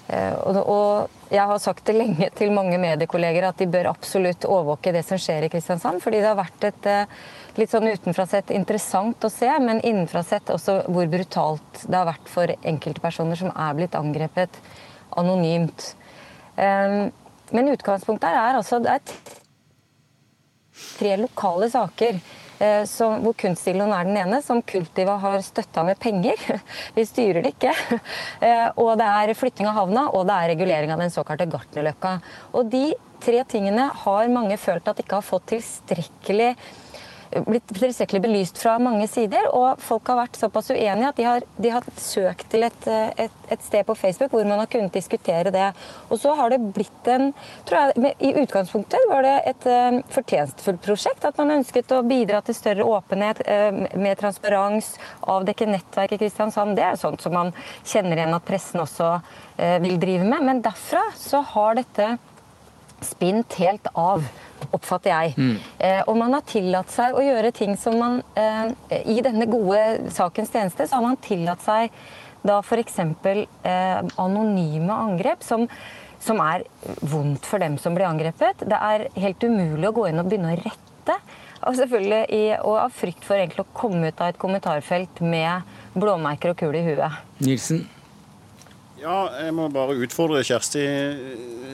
Eh, og, jeg har sagt det lenge til mange mediekolleger at de bør absolutt overvåke det som skjer i Kristiansand. Fordi det har vært et eh, litt sånn utenfra sett interessant å se, men innenfra sett også hvor brutalt det har vært for enkeltpersoner som er blitt angrepet anonymt. Eh, men utgangspunktet er altså det er tre lokale saker som, hvor Kunststiloen er den ene, som Kultiva har støtta med penger. [laughs] Vi styrer det ikke. [laughs] Eh, og det er flytting av havna, og det er regulering av den såkalte Gartnerløkka. Og de tre tingene har mange følt at de ikke har fått tilstrekkelig blitt tilstrekkelig belyst fra mange sider. Og folk har vært såpass uenige at de har, de har søkt til et, et, et, sted på Facebook hvor man har kunnet diskutere det. Og så har det blitt en tror jeg, I utgangspunktet var det et uh, fortjenstfullt prosjekt. At man ønsket å bidra til større åpenhet, uh, mer transparens, avdekke nettverk i Kristiansand. Det er sånt som man kjenner igjen at pressen også uh, vil drive med. Men derfra så har dette spint helt av oppfatter jeg. Mm. Eh, og man har tillatt seg å gjøre ting som man eh, I denne gode sakens tjeneste så har man tillatt seg da f.eks. Eh, anonyme angrep som, som er vondt for dem som blir angrepet. Det er helt umulig å gå inn og begynne å rette. Og selvfølgelig i, og av frykt for egentlig å komme ut av et kommentarfelt med blåmerker og kul i huet. Nilsen? Ja, jeg må bare utfordre Kjersti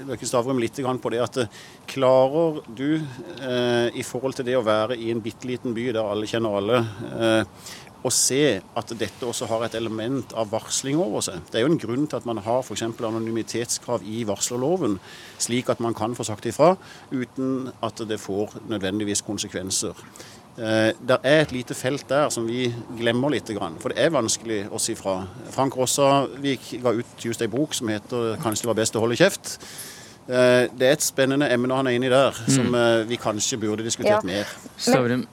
Løkke Stavrum litt på det at eh, klarer du, eh, i forhold til det å være i en bitte liten by der alle kjenner alle, eh, å se at dette også har et element av varsling over seg. Det er jo en grunn til at man har f.eks. anonymitetskrav i varslerloven, slik at man kan få sagt ifra uten at det får nødvendigvis konsekvenser. Eh, det er et lite felt der som vi glemmer litt, for det er vanskelig å si fra. Frank Rossavik ga ut just ei bok som heter 'Kanskje det var best å holde kjeft'. Eh, det er et spennende emne han er inni der, som mm. eh, vi kanskje burde diskutert ja. mer. Stavrum.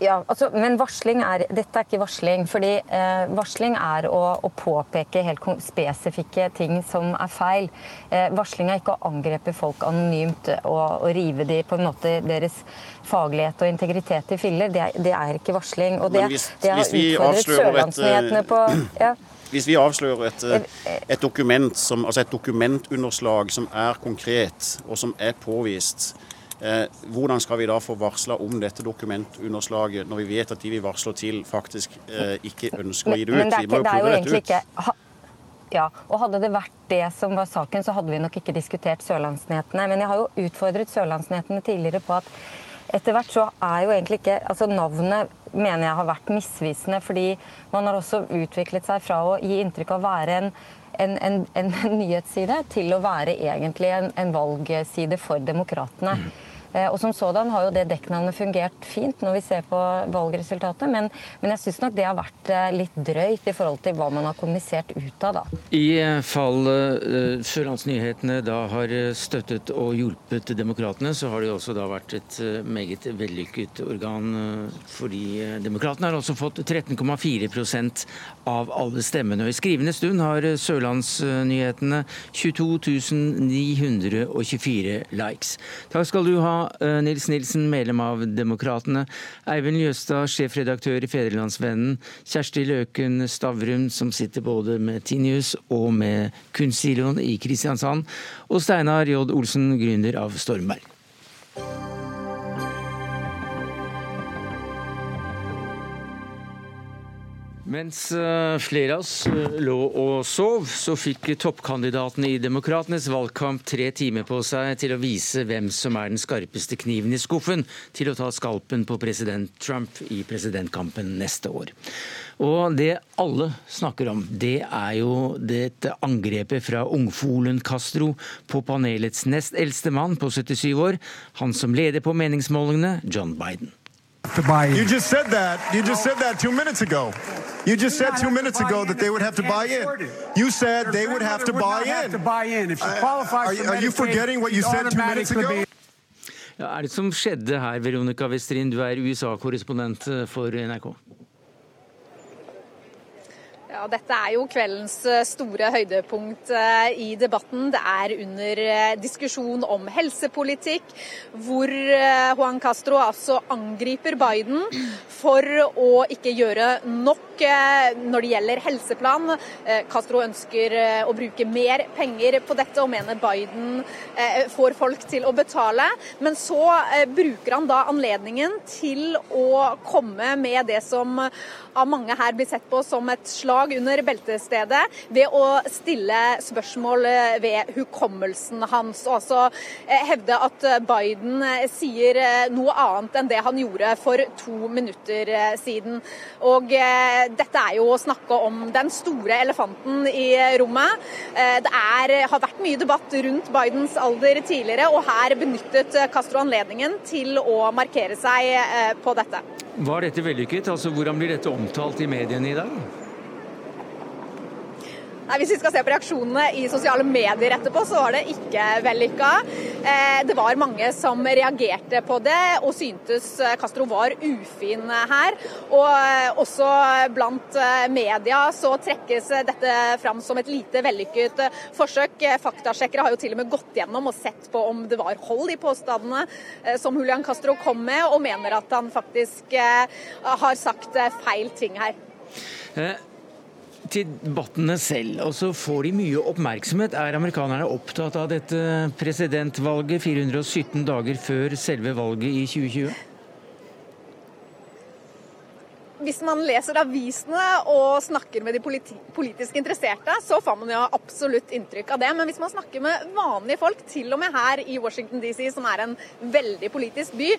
Ja, altså, men varsling er, dette er ikke varsling. fordi eh, Varsling er å, å, påpeke helt spesifikke ting som er feil. Eh, varsling er ikke å angrepe folk anonymt og, og rive de på en måte deres faglighet og integritet i filler. Det, det er ikke varsling. Og det, hvis, det har utfordret sørlandsnyhetene på [clears throat] ja. Hvis vi avslører et, et, dokument som, altså et dokumentunderslag som er konkret, og som er påvist, Eh, hvordan skal vi da få varsla om dette dokumentunderslaget, når vi vet at de vi varsler til, faktisk eh, ikke ønsker å gi det ut? Men, må jo egentlig ikke ut. ja, og Hadde det vært det som var saken, så hadde vi nok ikke diskutert Sørlandsnyhetene. Men jeg har jo utfordret Sørlandsnyhetene tidligere på at etter hvert så er jo egentlig ikke altså Navnet mener jeg har vært misvisende, fordi man har også utviklet seg fra å gi inntrykk av å være en en, en, en, [laughs] nyhetsside til å være egentlig en, en valgside for demokratene. Eh, og Som sådan har jo det dekknavnet fungert fint når vi ser på valgresultatet, men, men jeg syns nok det har vært eh, litt drøyt i forhold til hva man har kommunisert ut av. da. I eh, fall Sørlandsnyhetene da har støttet og hjulpet Demokratene, så har det også da vært et meget vellykket organ. Fordi Demokratene har også fått 13,4% av alle stemmene. Og I skrivende stund har Sørlandsnyhetene 22 924 likes. Takk skal du ha, Nils Nilsen, medlem av Demokratene. Eivind Ljøstad, sjefredaktør i Fedrelandsvennen. Kjersti Løken Stavrum, som sitter både med Tinius og med Kunstsiloen i Kristiansand. Og Steinar J. Olsen, gründer av Stormberg. Mens eh, flere av oss eh, lå og sov, så fikk toppkandidatene i Demokratenes valgkamp tre timer på seg til å vise hvem som er den skarpeste kniven i skuffen til å ta skalpen på president Trump i presidentkampen neste år. Og det alle snakker om, det er jo dette angrepet fra ungfolen Castro på panelets nest eldste mann på 77 år, han som leder på meningsmålingene, John Biden. You just said that. You just said that two minutes ago. You just said two minutes ago that they would have to buy in. You said they would have to buy in. Are you forgetting what you said two minutes ago? Ja, er det som skjedde her, Veronica Westrin, du er USA-korrespondent for NRK? Ja, dette er jo kveldens eh, store høydepunkt eh, i debatten. Det er under diskusjon om helsepolitikk, hvor Juan Castro altså angriper Biden for å ikke gjøre nok når det gjelder helseplan. Eh, Castro ønsker eh, å bruke mer penger på dette og mener Biden eh, får folk til å betale. Men så bruker han da anledningen til å komme med det som av mange her blir sett på som et slag under beltestedet, ved å stille spørsmål ved hukommelsen hans. Og altså hevde at Biden sier noe annet enn det han gjorde for to minutter siden. Og dette er jo å snakke om den store elefanten i rommet. Eh, det er, har vært mye debatt rundt Bidens alder tidligere, og her benyttet Castro anledningen til å markere seg eh, på dette. Var dette vellykket? Altså, Hvordan blir dette omtalt i mediene i dag? Nei, Hvis vi skal se på reaksjonene i sosiale medier etterpå, så var det ikke vellykka. Eh, det var mange som reagerte på det og syntes eh, Castro var ufin her. Og eh, også blant media så trekkes dette fram som et lite vellykket forsøk. Faktasjekkere har jo til og med gått gjennom og sett på om det var hold i påstandene som Julian Castro kom med, og mener at han faktisk har sagt feil ting her til debattene selv, og så får de mye oppmerksomhet. Er amerikanerne opptatt av dette presidentvalget 417 dager før selve valget i 2020? Hvis man leser avisene og snakker med de politi politisk interesserte, så får man jo absolutt inntrykk av det. Men hvis man snakker med vanlige folk, til og med her i Washington DC, som er en veldig politisk by,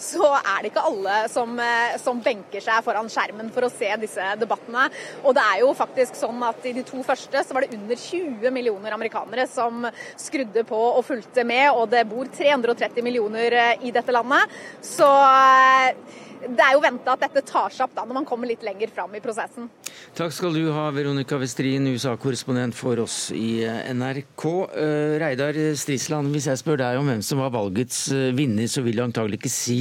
så er det ikke alle som, eh, som benker seg foran skjermen for å se disse debattene. Og det er jo faktisk sånn at i de to første så var det under 20 millioner amerikanere som skrudde på og fulgte med, og det bor 330 millioner eh, i dette landet. Så eh, det er jo venta at dette tar seg opp da, når man kommer litt lenger fram i prosessen. Takk skal du ha, Veronica Westrin, USA-korrespondent for oss i eh, NRK. Uh, Reidar Strisland, hvis jeg spør deg om hvem som var valgets uh, vinner, så vil du antagelig ikke si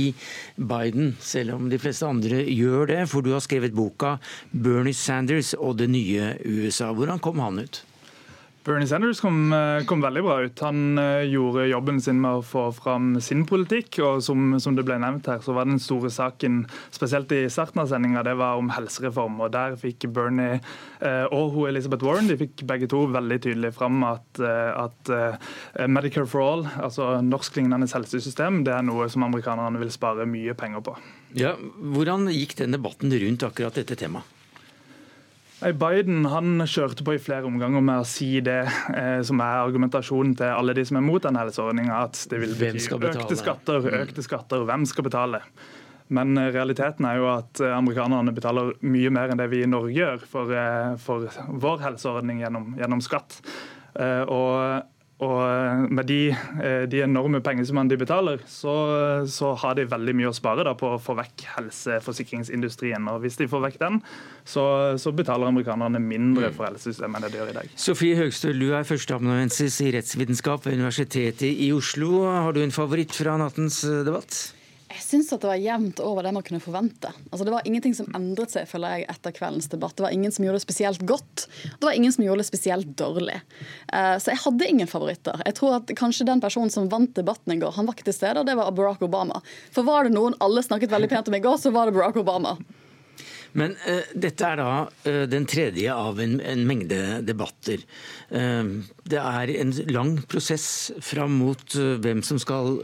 Biden, selv om de fleste andre gjør det, for du har skrevet boka 'Bernie Sanders og det nye USA'. Hvordan kom han ut? Bernie Sanders kom, eh, kom, veldig bra ut. Han uh, gjorde jobben sin med å få fram sin politikk. og som, som, det ble nevnt her, så var den store saken, spesielt i starten av sendinga, var om helsereform. og Der fikk Bernie uh, og hun Elizabeth Warren de fikk begge to veldig tydelig fram at, at Medicare for all, altså norsklignende helsesystem, det er noe som amerikanerne vil spare mye penger på. Ja, Hvordan gikk den debatten rundt akkurat dette temaet? Biden han kjørte på i flere omganger med å si det eh, som er argumentasjonen til alle de som er mot denne helseordninga, at det vil bety økte skatter, mm. økte skatter, hvem skal betale? Men eh, realiteten er jo at eh, amerikanerne betaler mye mer enn det vi i Norge gjør for, eh, for vår helseordning gjennom, gjennom skatt. Og Og med de, de enorme pengesummene de betaler, så, så, har de veldig mye å spare da, på å få vekk helseforsikringsindustrien. Og hvis de får vekk den, så, så betaler amerikanerne mindre for helsesystemet enn det de gjør i dag. Sofie Høgstøl, du er førsteamanuensis i rettsvitenskap ved Universitetet i Oslo. Har du en favoritt fra nattens debatt? Jeg syns det var jevnt over det man kunne forvente. Altså, det var ingenting som endret seg føler jeg, etter kveldens debatt. Det var ingen som gjorde det spesielt godt. Det var ingen som gjorde det spesielt dårlig. Uh, så jeg hadde ingen favoritter. Jeg tror at kanskje den personen som vant debatten i går, han var ikke til stede, og det var Barack Obama. For var det noen alle snakket veldig pent om i går, så var det Barack Obama. Men uh, dette er da uh, den tredje av en, en mengde debatter. Uh, det er en lang prosess fram mot hvem som skal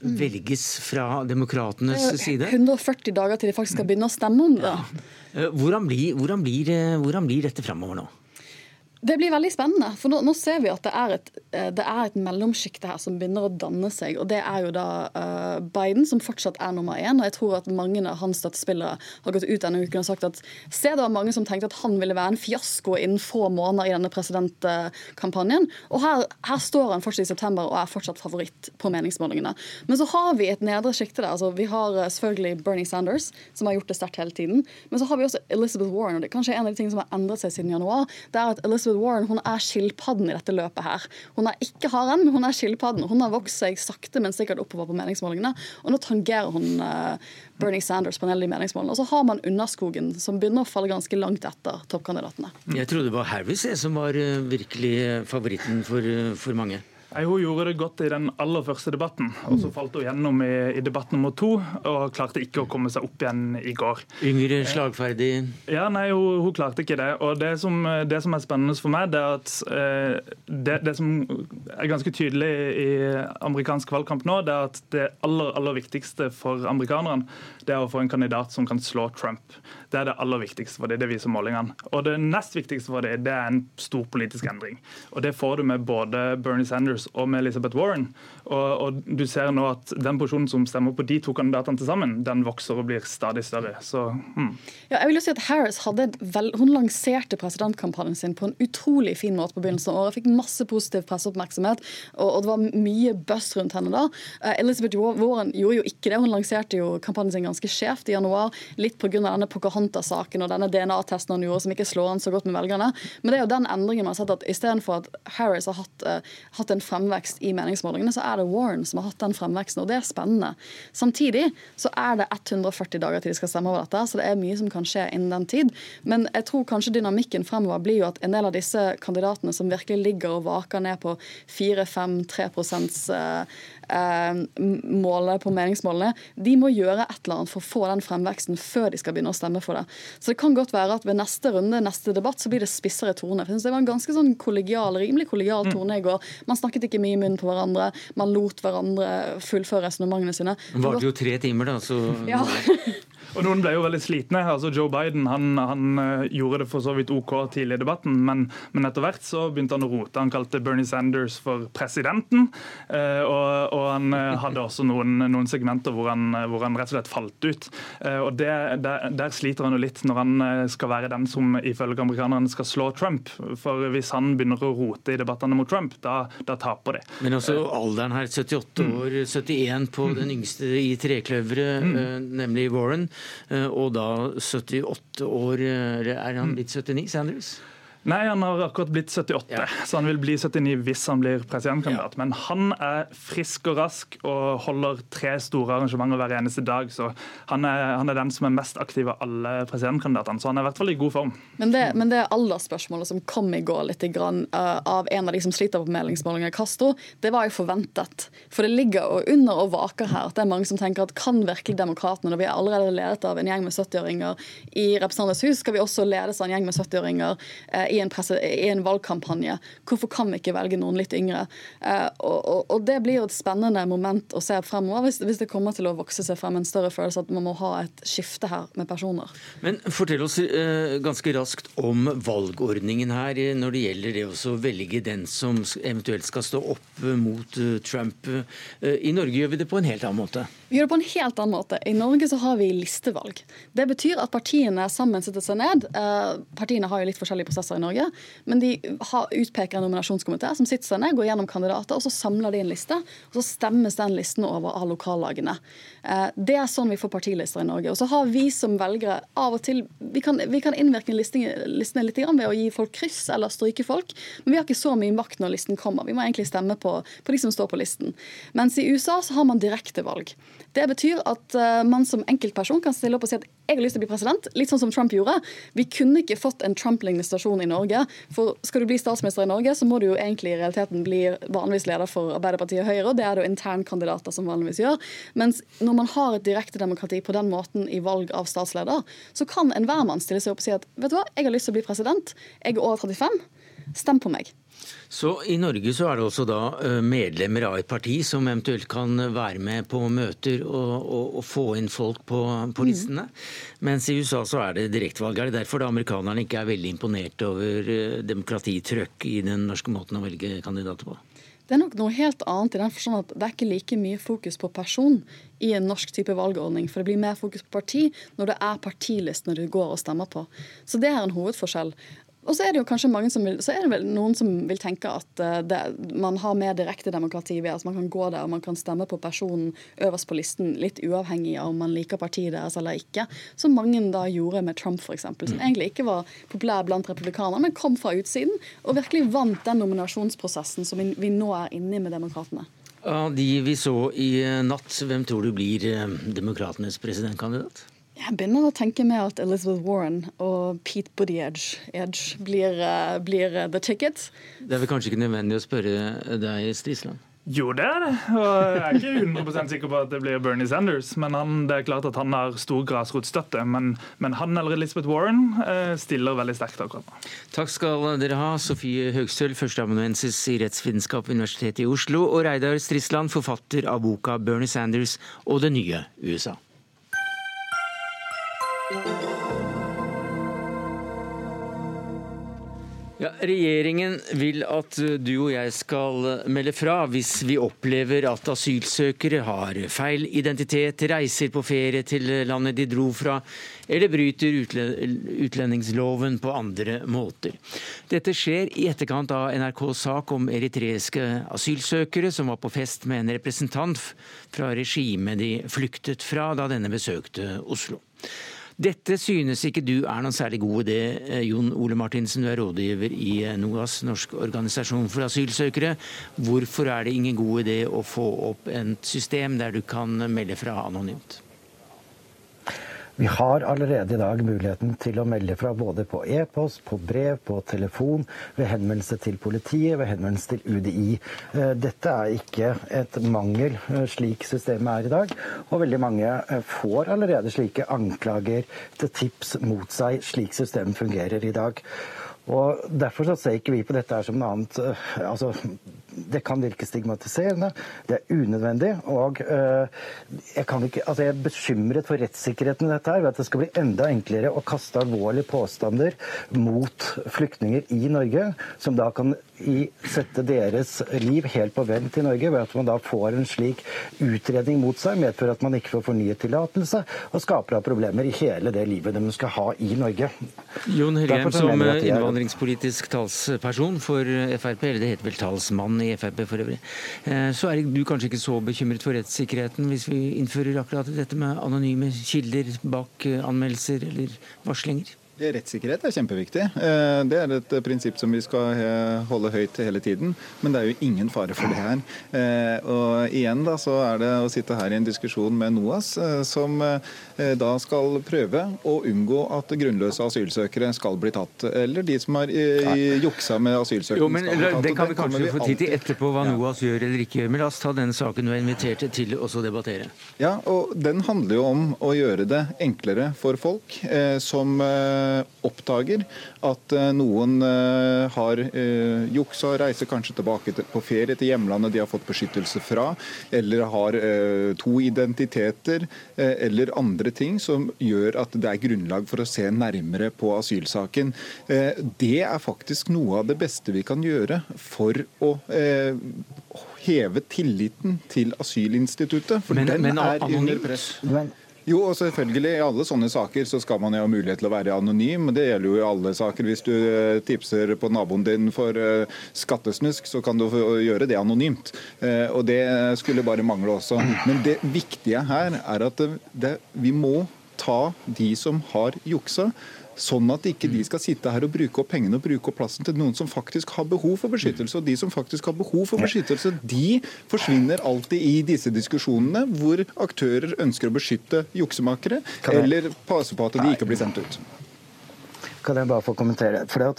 velges fra demokratenes side. 140 dager til de faktisk skal begynne å stemme om det. Ja. Hvordan, blir, hvordan, blir, hvordan blir dette framover nå? Det blir veldig spennende. For nå, nå ser vi at det er et, eh, det er et mellomsjikte her som begynner å danne seg. Og det er jo da uh, Biden, som fortsatt er nummer én. Og jeg tror at mange av hans støttespillere har gått ut denne uken og sagt at se det var mange som tenkte at han ville være en fiasko innen få måneder i denne presidentkampanjen. Og her, her står han fortsatt i september og er fortsatt favoritt på meningsmålingene. Men så har vi et nedre sjikte der. Altså, vi har uh, selvfølgelig Bernie Sanders, som har gjort det sterkt hele tiden. Men så har vi også Elizabeth Warren, og det er kanskje en av de tingene som har endret seg siden januar. det er at Elizabeth Elizabeth Warren hun er skilpadden i dette løpet. her. Hun er ikke haren, men hun er skilpadden. Hun har vokst seg sakte, men sikkert oppover på meningsmålingene. Og nå tangerer hun uh, Bernie Sanders på en del de meningsmålene. Og så har man Underskogen, som begynner å falle ganske langt etter toppkandidatene. Jeg trodde det var Harris som var uh, virkelig favoritten for, for mange. Nei, Hun gjorde det godt i den aller første debatten, og så falt hun gjennom i, i, debatt nummer to og klarte ikke å komme seg opp igjen i går. Yngre, slagferdig? Ja, nei, hun, hun klarte ikke det. Og det som, det som, er spennende for meg, det er at eh, det, det, som er ganske tydelig i amerikansk valgkamp nå, det er at det aller, aller viktigste for amerikanerne det er å få en kandidat som kan slå Trump. Det er det aller viktigste for dem, det viser målingene. Og det nest viktigste for dem, det er en stor politisk endring. Og det får du med både Bernie Sanders og med Elizabeth Warren. Og, og du ser nå at den porsjonen som stemmer på de to kandidatene til sammen, den vokser og blir stadig større. Så, hmm. ja, jeg vil jo si at Harris vel, hun lanserte presidentkampanjen sin på en utrolig fin måte på begynnelsen av året. Fikk masse positiv presseoppmerksomhet, og, og, det var mye buzz rundt henne da. Uh, Elizabeth Warren gjorde jo ikke det. Hun lanserte jo kampanjen sin ganske skjevt i januar, litt pga. denne Pocahontas-saken og denne DNA-testen han gjorde som ikke slår an så godt med velgerne. Men det er jo den endringen man har sett at istedenfor at Harris har hatt, uh, hatt en fremvekst i meningsmålingene, så er det Warren som har hatt den fremveksten, og det er spennende. Samtidig så er det 140 dager til de skal stemme over dette, så det er mye som kan skje innen den tid. Men jeg tror kanskje dynamikken fremover blir jo at en del av disse kandidatene som virkelig ligger og vaker ned på 4-5-3 prosents uh, Eh, måle på meningsmålene, de må gjøre et eller annet for å få den fremveksten før de skal begynne å stemme for det. Så det kan godt være at ved neste runde, neste debatt, så blir det spissere tone. Jeg synes Det var en ganske sånn kollegial, rimelig kollegial mm. tone i går. Man snakket ikke mye i munnen på hverandre, man lot hverandre fullføre resonnementene sine. Det varte jo tre timer, da, så ja. [laughs] Og Noen ble jo veldig slitne. altså Joe Biden han, han uh, gjorde det for så vidt OK tidlig i debatten, men, men, etter hvert så begynte han å rote. Han kalte Bernie Sanders for presidenten. Uh, og, og, han uh, hadde også noen, noen segmenter hvor han, hvor han, rett og slett falt ut. og det, der, der, sliter han jo litt når han skal være den som ifølge amerikanerne skal slå Trump. For hvis han begynner å rote i debattene mot Trump, da, da taper de. Men også alderen her, 78 mm. år, 71 på den yngste i trekløveret, mm. nemlig Warren. Eh, og da 78 år eh, Er han blitt 79, Sanders? Nei, han har akkurat blitt 78, ja. så han vil bli 79 hvis han blir presidentkandidat. Ja. Men han er frisk og rask og holder tre store arrangementer hver eneste dag. Så han er, han er den som er mest aktiv av alle presidentkandidatene. Så han er i hvert fall i god form. Men det, men det aldersspørsmålet som kom i går litt grann, uh, av en av de som sliter på meldingsmålinger, Castro, det var jo forventet. For det ligger og under og vaker her at det er mange som tenker at kan virkelig demokratene, når vi er allerede ledet av en gjeng med 70-åringer i Representantenes hus, skal vi også ledes av en gjeng med 70-åringer uh, i en, presse, i en, valgkampanje. Hvorfor kan vi ikke velge noen litt yngre? Eh, og, og, og, Det blir jo et spennende moment å se fremover, hvis, hvis, det kommer til å vokse seg frem en større følelse at man må ha et skifte her med personer. Men Fortell oss eh, ganske raskt om valgordningen her eh, når det gjelder det å velge den som eventuelt skal stå opp mot Trump. I Norge gjør vi det på en helt annen måte. Vi gjør det på en helt annen måte. I Norge så har vi listevalg. Det betyr at partiene sammen setter seg ned. Partiene har jo litt forskjellige prosesser i Norge, men de har, utpeker en nominasjonskomité som sitter seg ned, går gjennom kandidater, og så samler de en liste. Og så stemmes den listen over av lokallagene. Eh, det er sånn vi får partilister i Norge. Og så har vi som velgere av og til Vi kan, vi kan innvirke listene litt ved å gi folk kryss eller stryke folk, men vi har ikke så mye makt når listen kommer. Vi må egentlig stemme på, på de som står på listen. Mens i USA så har man direktevalg. Det betyr at uh, man som enkeltperson kan stille opp og si at jeg har lyst til å bli president, litt sånn som Trump gjorde. Vi kunne ikke fått en Trump-lignende stasjon i Norge. For skal du bli statsminister i Norge, så må du jo egentlig i realiteten bli vanligvis leder for Arbeiderpartiet og Høyre, og det er det jo internkandidater som vanligvis gjør. Mens når man har et direkte demokrati på den måten i valg av statsleder, så kan enhver mann stille seg opp og si at vet du hva, jeg har lyst til å bli president, jeg er over 35, stem på meg. Så I Norge så er det også da eh, medlemmer av et parti som eventuelt kan være med på møter og, og, og få inn folk på, på mm. listene. Mm. Mens i USA så er det direktevalg. Er det derfor da amerikanerne ikke er veldig imponert over eh, demokratitrøkk i den norske måten å velge kandidater på? Det er nok noe helt annet i den forstand at det er ikke like mye fokus på person i en norsk type valgordning. For det blir mer fokus på parti når det er partilistene du går og stemmer på. Så det er en hovedforskjell. Og så er det jo kanskje mange som vil, så er det vel noen som vil tenke at uh, det, man har mer direkte demokrati ved at man kan gå der og man kan stemme på personen øverst på listen, litt uavhengig av om man liker partiet deres eller ikke. Som mange da gjorde med Trump, f.eks., som mm. egentlig ikke var populær blant republikanerne, men kom fra utsiden og virkelig vant den nominasjonsprosessen som vi, vi nå er inne i med demokratene. Av de vi så i natt, hvem tror du blir eh, demokratenes presidentkandidat? Jeg begynner å tenke meg at Elizabeth Warren og Pete Buttigieg blir, uh, blir uh, the ticket. Det er vel kanskje ikke nødvendig å spørre deg, Strisland? Jo, det er det. Og jeg er ikke 100% sikker på at det blir Bernie Sanders. Men han, det er klart at han har stor grasrotstøtte. Men, men, han eller Elizabeth Warren uh, stiller veldig sterkt akkurat nå. Takk skal dere ha, Sofie Høgstøl, førsteamanuensis i rettsvitenskap ved Universitetet i Oslo, og Reidar Strisland, forfatter av boka 'Bernie Sanders og det nye USA'. Ja, regjeringen vil at du og jeg skal melde fra hvis vi opplever at asylsøkere har feil identitet, reiser på ferie til landet de dro fra, eller bryter utlendingsloven på andre måter. Dette skjer i etterkant av NRKs sak om eritreiske asylsøkere som var på fest med en representant fra regimet de flyktet fra da denne besøkte Oslo. Dette synes ikke du er noen særlig god idé, eh, Jon Ole Martinsen. Du er rådgiver i eh, NOAS, Norsk organisasjon for asylsøkere. Hvorfor er det ingen god idé å få opp et system der du kan melde fra anonymt? Vi har allerede i dag muligheten til å melde fra både på e-post, på brev, på telefon, ved henvendelse til politiet, ved henvendelse til UDI. Eh, dette er ikke et mangel eh, slik systemet er i dag. Og veldig mange eh, får allerede slike anklager til tips mot seg slik systemet fungerer i dag. Og Derfor så ser ikke vi på dette som noe annet altså, det kan virke stigmatiserende, det er unødvendig. Og uh, jeg, ikke, altså jeg, er bekymret for rettssikkerheten i dette her, ved at det skal bli enda enklere å kaste alvorlige påstander mot flyktninger i Norge, som da kan i, sette deres liv helt på vent i Norge, ved at man da får en slik utredning mot seg, medfører at man ikke får fornyet tillatelse, og skaper da problemer i hele det livet de skal ha i Norge. Jon Helgheim, som innvandringspolitisk talsperson for Frp, eller det heter vel talsmann i Frp for øvrig, eh, så er du kanskje ikke så bekymret for rettssikkerheten hvis vi innfører akkurat dette med anonyme kilder bak eh, anmeldelser eller varslinger? Rettssikkerhet er kjempeviktig. Eh, det er et prinsipp som vi skal holde høyt hele tiden. Men det er jo ingen fare for det her. Og igjen da, så er det å sitte her i en diskusjon med NOAS, som Eh, da skal prøve å unngå at grunnløse asylsøkere skal bli tatt. Eller de som har eh, juksa med asylsøkere. Jo, men Det kan vi kanskje få tid til etterpå, hva. NOAS gjør eller ikke gjør. Men la oss ta denne saken du er invitert til å debattere. Ja, og Den handler jo om å gjøre det enklere for folk eh, som eh, oppdager at eh, noen eh, har juksa, reiser kanskje tilbake på ferie til hjemlandet de har fått beskyttelse fra, eller har to identiteter, eller andre ting som gjør at det er grunnlag for å se nærmere på asylsaken. Eh, det er faktisk noe av det beste vi kan gjøre for å eh, heve tilliten til asylinstituttet. For men, den men, er under press. Men Jo, og selvfølgelig. I alle sånne saker så skal man jo ha mulighet til å være anonym. Det gjelder jo i alle saker. Hvis du eh, tipser på naboen din for eh, skattesnusk, så kan du gjøre det anonymt. Eh, og det skulle bare mangle også. Men det viktige her er at det, vi må ta de som har juksa Sånn at ikke de skal sitte her og bruke opp pengene og bruke opp plassen til noen som faktisk har behov for beskyttelse. Og de som faktisk har behov for beskyttelse, de forsvinner alltid i disse diskusjonene hvor aktører ønsker å beskytte juksemakere eller passe på at de ikke blir sendt ut. Kan jeg bare få kommentere? For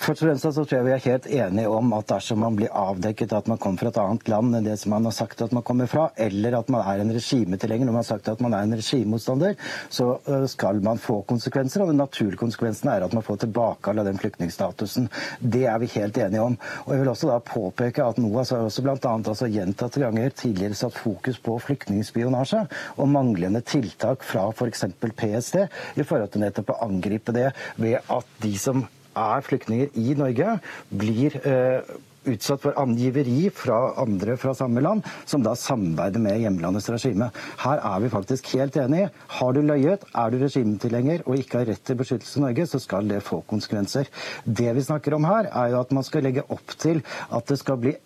først og fremst så tror jeg vi er helt enige om at dersom man blir avdekket at man kommer fra et annet land enn det som man har sagt at man kommer fra, eller at man er en regimetilhenger når man har sagt at man er en regimemotstander, så skal man få konsekvenser. Og den naturlige konsekvensen er at man får tilbakekall av den flyktningstatusen. Det er vi helt enige om. Og jeg vil også da påpeke at NOAS har også bl.a. Altså gjentatte ganger tidligere satt fokus på flyktningspionasje og manglende tiltak fra f.eks. PST i forhold til nettopp å angripe det ved at de som er flyktninger i Norge, blir eh, utsatt for angiveri fra andre fra samme land, som da samarbeider med hjemlandets regime. Her er vi faktisk helt enige. Har du løyet, er du regimetilhenger og ikke har rett til beskyttelse i Norge, så skal det få konsekvenser. Det vi snakker om her, er jo at man skal legge opp til at det skal bli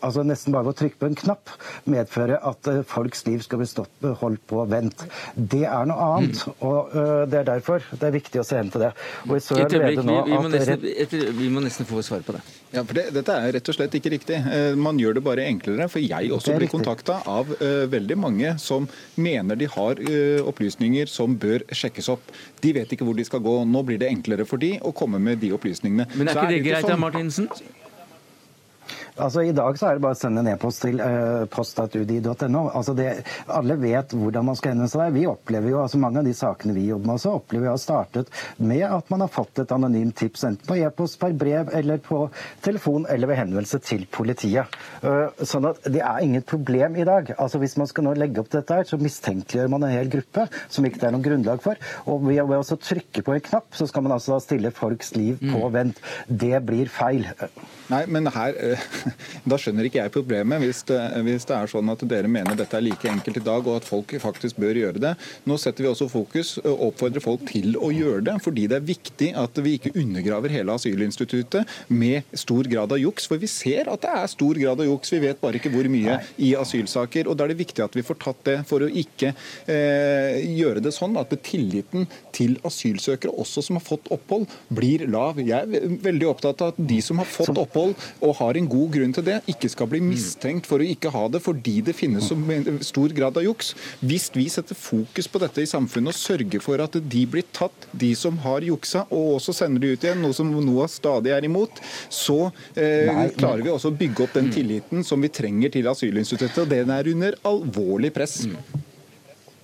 altså nesten bare ved å trykke på en knapp medføre at eh, folks liv skal bli stopp, holdt på vent. Det er noe annet. Mm. og uh, Det er derfor det er viktig å se hen til det. Og så et øyeblikk, vi, vi, må nesten, et, vi, må nesten, få svar på det. Ja, for det, Dette er rett og slett ikke riktig. Uh, man gjør det bare enklere. For jeg også blir kontakta av uh, veldig mange som mener de har opplysninger som bør sjekkes opp. De vet ikke hvor de skal gå. Nå blir det enklere for de å komme med de opplysningene. Men er ikke det, det greit, sånn... Martinsen? Altså I dag så er det bare å sende en e-post til uh, post.udi.no. Altså alle vet hvordan man skal henvende seg. Vi opplever jo, altså Mange av de sakene vi jobber med, også opplever vi har startet med at man har fått et anonymt tips, enten på e-post, per brev eller på telefon eller ved henvendelse til politiet. Uh, sånn at Det er inget problem i dag. Altså Hvis man skal nå legge opp dette, her, så mistenkeliggjør man en hel gruppe som ikke det er noe grunnlag for. Og ved, ved å trykke på en knapp, så skal man altså stille folks liv på mm. vent. Det blir feil. Nei, men her, eh, [laughs] Da skjønner ikke jeg problemet, hvis det, hvis det, er sånn at dere mener dette er like enkelt i dag, og at folk faktisk bør gjøre det. Nå setter vi også fokus og oppfordrer folk til å gjøre det, fordi det er viktig at vi ikke undergraver hele asylinstituttet med stor grad av juks. For vi ser at det er stor grad av juks, vi vet bare ikke hvor mye i asylsaker. og Da er det viktig at vi får tatt det for å ikke eh, gjøre det sånn at tilliten til asylsøkere, også som har fått opphold, blir lav. Jeg er veldig opptatt av at de som har fått opphold og har en god grunn til det, ikke skal bli mistenkt for å ikke ha det fordi det finnes så stor grad av juks. Hvis vi setter fokus på dette i samfunnet og sørger for at de blir tatt, de som har juksa, og også sender de ut igjen, noe som NOAH stadig er imot, så eh, klarer vi også å bygge opp den tilliten som vi trenger til asylinstituttet. Og den er under alvorlig press.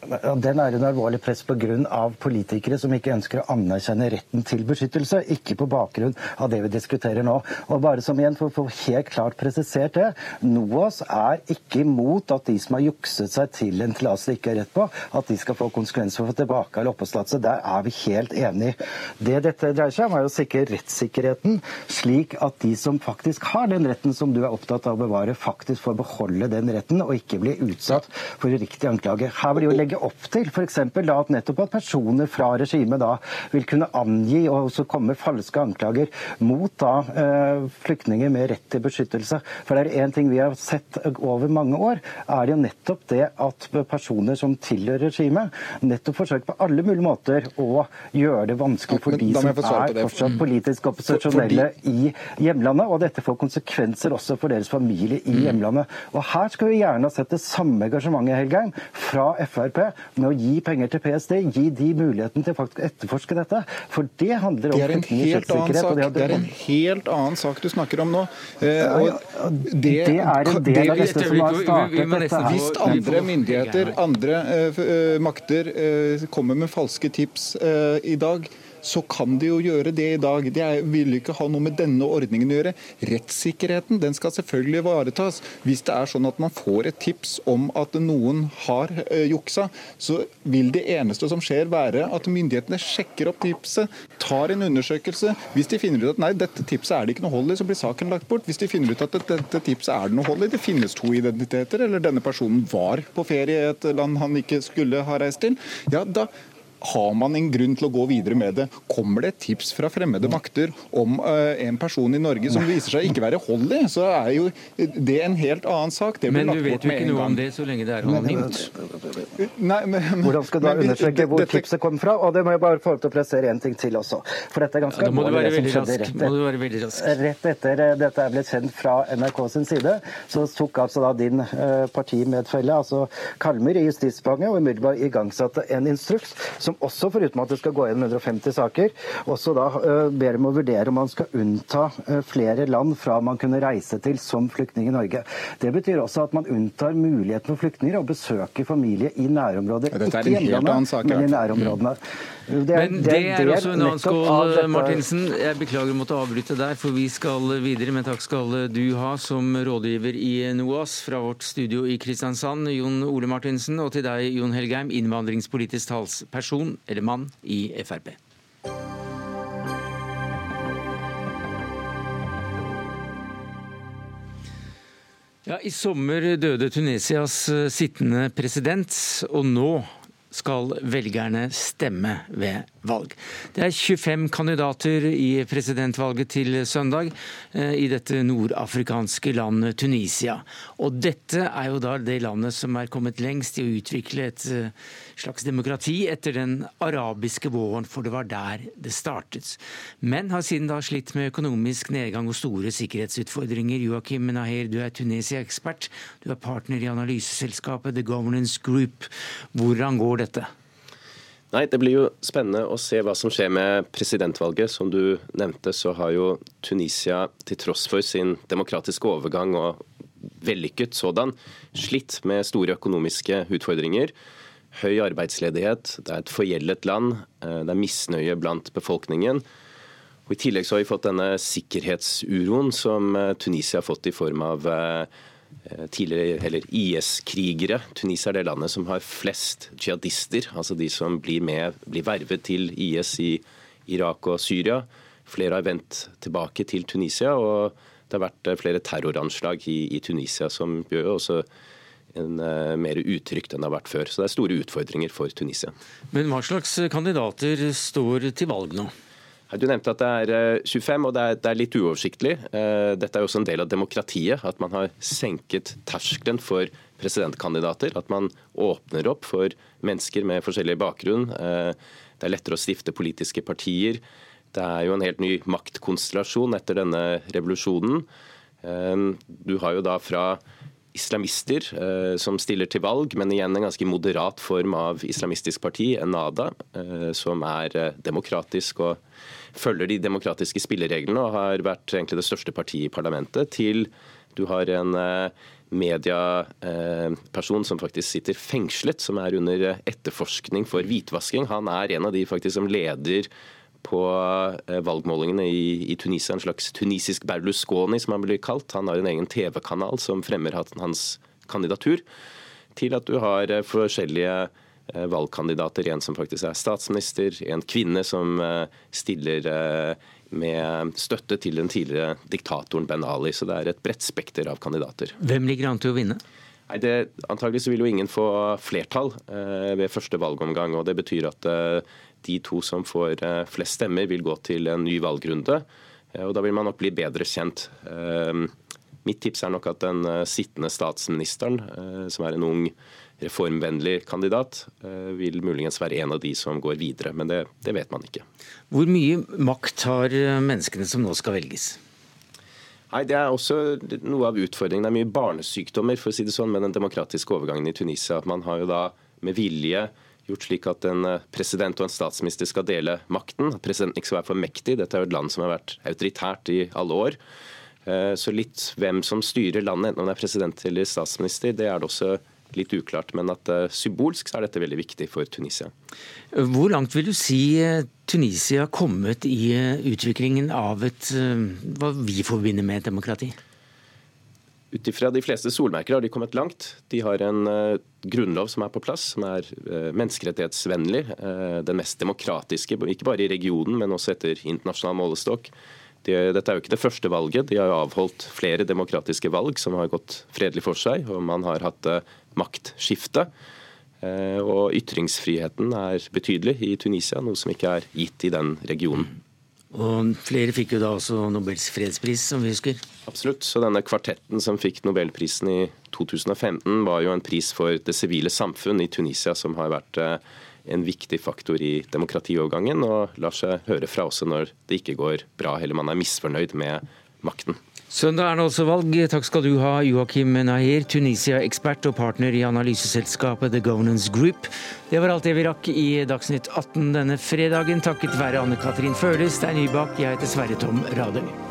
Den er en alvorlig press pga. politikere som ikke ønsker å anerkjenne retten til beskyttelse, ikke på bakgrunn av det vi diskuterer nå. Og bare som igjen For å få helt klart presisert det, NOAS er ikke imot at de som har jukset seg til en tillatelse de ikke har rett på, at de skal få konsekvenser for å få tilbake eller oppholdstillatelse. Der er vi helt enige. Det dette dreier seg om, er å sikre rettssikkerheten, slik at de som faktisk har den retten som du er opptatt av å bevare, faktisk får beholde den retten og ikke bli utsatt for uriktig anklage. Her vil jo legge opp til f.eks. at nettopp at personer fra regimet da vil kunne angi og også komme falske anklager mot da eh, flyktninger med rett til beskyttelse. For det er én ting vi har sett over mange år, er det jo nettopp det at personer som tilhører regimet, nettopp forsøker på alle mulige måter å gjøre det vanskelig for de som er fortsatt politisk opposisjonelle i hjemlandet. Og dette får konsekvenser også for deres familie i mm. hjemlandet. Og her skal vi gjerne ha sett det samme engasjementet Helgeim, fra Frp med å gi penger til PST, gi de muligheten til faktisk å etterforske dette. For det handler om flyktningers rettssikkerhet. Det, det, er en helt annen sak du snakker om nå. Eh, det, det, er en del av dette som har startet dette. Hvis andre myndigheter, andre uh, makter uh, kommer med falske tips uh, i dag, så kan de jo gjøre det i dag. Det vil ikke ha noe med denne ordningen å gjøre. Rettssikkerheten den skal selvfølgelig ivaretas. Hvis det er sånn at man får et tips om at noen har uh, juksa, så vil det eneste som skjer være at myndighetene sjekker opp tipset, tar en undersøkelse. Hvis de finner ut at nei, dette tipset er det ikke noe hold i, så blir saken lagt bort. Hvis de finner ut at dette tipset er det noe hold i, det finnes to identiteter, eller denne personen var på ferie i et land han ikke skulle ha reist til, ja, da har man en grunn til å gå videre med det? Kommer det et tips fra fremmede makter om uh, en person i Norge som viser seg ikke være hold i, så er jo det en helt annen sak. men du vet jo ikke noe om det så lenge det er anonymt. Hvordan skal du da undersøke hvor dette... tipset kom fra? Og det må jeg bare få til å pressere en ting til også. For dette er ganske ja, alvorlig, det være skjedde rett, rett, rett etter eh, dette er blitt kjent fra NRK sin side, så tok altså da din uh, partimedfelle, altså Kalmer i Justisdepartementet, og umiddelbart igangsatte en instruks som som også, foruten at det skal gå gjennom 150 saker, også da uh, ber om å vurdere om man skal unnta uh, flere land fra man kunne reise til som flyktning i Norge. Det betyr også at man unntar muligheten for flyktninger å besøke familie i nærområdet. Ja, ikke annen hjemlandet, men i nærområdene. Det er, men det, det er også en annen skål, Martinsen. Jeg beklager å måtte avbryte der, for vi skal videre. Men takk skal du ha som rådgiver i NOAS fra vårt studio i Kristiansand, Jon Ole Martinsen, og til deg, Jon Helgheim, innvandringspolitisk talsperson, eller mann, i Frp. Ja, I sommer døde Tunesias sittende president, og nå skal velgerne stemme ved valg. Det er 25 kandidater i presidentvalget til søndag eh, i dette nordafrikanske landet Tunisia. Og dette er jo da det landet som er kommet lengst i å utvikle et eh, slags demokrati etter den arabiske våren, for det var der det startet. Men har siden da slitt med økonomisk nedgang og store sikkerhetsutfordringer. Joakim Naher, du er Tunisia-ekspert. Du er partner i analyseselskapet The Governance Group. Hvordan går dette? Nei, Det blir jo spennende å se hva som skjer med presidentvalget. Som du nevnte, så har jo Tunisia til tross for sin demokratiske overgang og vellykket sådan, slitt med store økonomiske utfordringer. Høy arbeidsledighet, det er et forgjeldet land, eh, det er misnøye blant befolkningen. Og I tillegg så har vi fått denne sikkerhetsuroen som eh, Tunisia har fått i form av eh, tidligere, eller IS-krigere. Tunisia er det landet som har flest jihadister, altså de som blir, med, blir vervet til IS i Irak og Syria. Flere har vendt tilbake til Tunisia, og det har vært eh, flere terroranslag i, i Tunisia som gjør også en, uh, mer utrygt enn det har vært før. Så det er store utfordringer for Tunisia. Men hva slags kandidater står til valg nå? Du nevnte at det er 25, eh, og det er, det er, litt uoversiktlig. Eh, dette er jo også en del av demokratiet, at man har senket terskelen for presidentkandidater. At man åpner opp for mennesker med forskjellig bakgrunn. Eh, det er lettere å stifte politiske partier. Det er jo en helt ny maktkonstellasjon etter denne revolusjonen. Du har jo da fra islamister som stiller til valg, men igjen en ganske moderat form av islamistisk parti, Enada, eh, som er demokratisk og følger de demokratiske spillereglene og har vært egentlig det største partiet i parlamentet, til du har en medieperson som faktisk sitter fengslet, som er under etterforskning for hvitvasking. Han er en av de faktisk som leder på eh, valgmålingene i, Tunisia. En slags tunisisk Berlusconi, som han blir kalt. Han har en egen TV-kanal som fremmer hans kandidatur. Til at du har eh, forskjellige eh, valgkandidater. En som faktisk er statsminister, en kvinne som stiller med støtte til den tidligere diktatoren Ben Ali. Så det er et bredt spekter av kandidater. Hvem ligger an til å vinne? Nei, det, Antagelig så vil jo ingen få flertall eh, ved første valgomgang. og Det betyr at eh, de to som får eh, flest stemmer, vil gå til en ny valgrunde. Eh, og Da vil man nok bli bedre kjent. Eh, mitt tips er nok at den sittende statsministeren, som er en ung reformvennlig kandidat, vil muligens være en av de som går videre. Men det, det vet man ikke. Hvor mye makt har menneskene som nå skal velges? Nei, Det er også noe av utfordringen. Det er mye barnesykdommer for å si det sånn, med den demokratiske overgangen i Tunisia. Man har jo da med vilje gjort slik at en eh, president og en statsminister skal dele makten. At presidenten ikke skal være for mektig. Dette er jo et land som har vært autoritært i alle år. Eh, så litt hvem som styrer landet, enten om det er president eller statsminister, det er det også litt uklart. Men at eh, symbolsk så er dette veldig viktig for Tunisia. Hvor langt vil du si Tunisia har kommet i utviklingen av et, hva vi forbinder med demokrati? Ut ifra de fleste solmerker har de kommet langt. De har en grunnlov som er på plass, som er menneskerettighetsvennlig. Den mest demokratiske, ikke bare i regionen, men også etter internasjonal målestokk. De, dette er jo ikke det første valget. De har jo avholdt flere demokratiske valg som har gått fredelig for seg, og man har hatt maktskifte. Og ytringsfriheten er betydelig i Tunisia, noe som ikke er gitt i den regionen. Og flere fikk jo da også Nobels fredspris, som vi husker. Absolutt. Så denne kvartetten som fikk Nobelprisen i 2015, var jo en pris for det sivile samfunn i Tunisia, som har vært eh, en viktig faktor i demokratiovergangen, og lar seg høre fra også når det ikke går bra eller man er misfornøyd med makten. Søndag er det også valg. Takk skal du ha, Joakim Nahir, Tunisia-ekspert og partner i analyseselskapet The Governance Group. Det var alt det vi rakk i Dagsnytt 18 denne fredagen, takket være Anne Katrin Føles, Stein Nybakk, jeg heter Sverre Tom Radøy.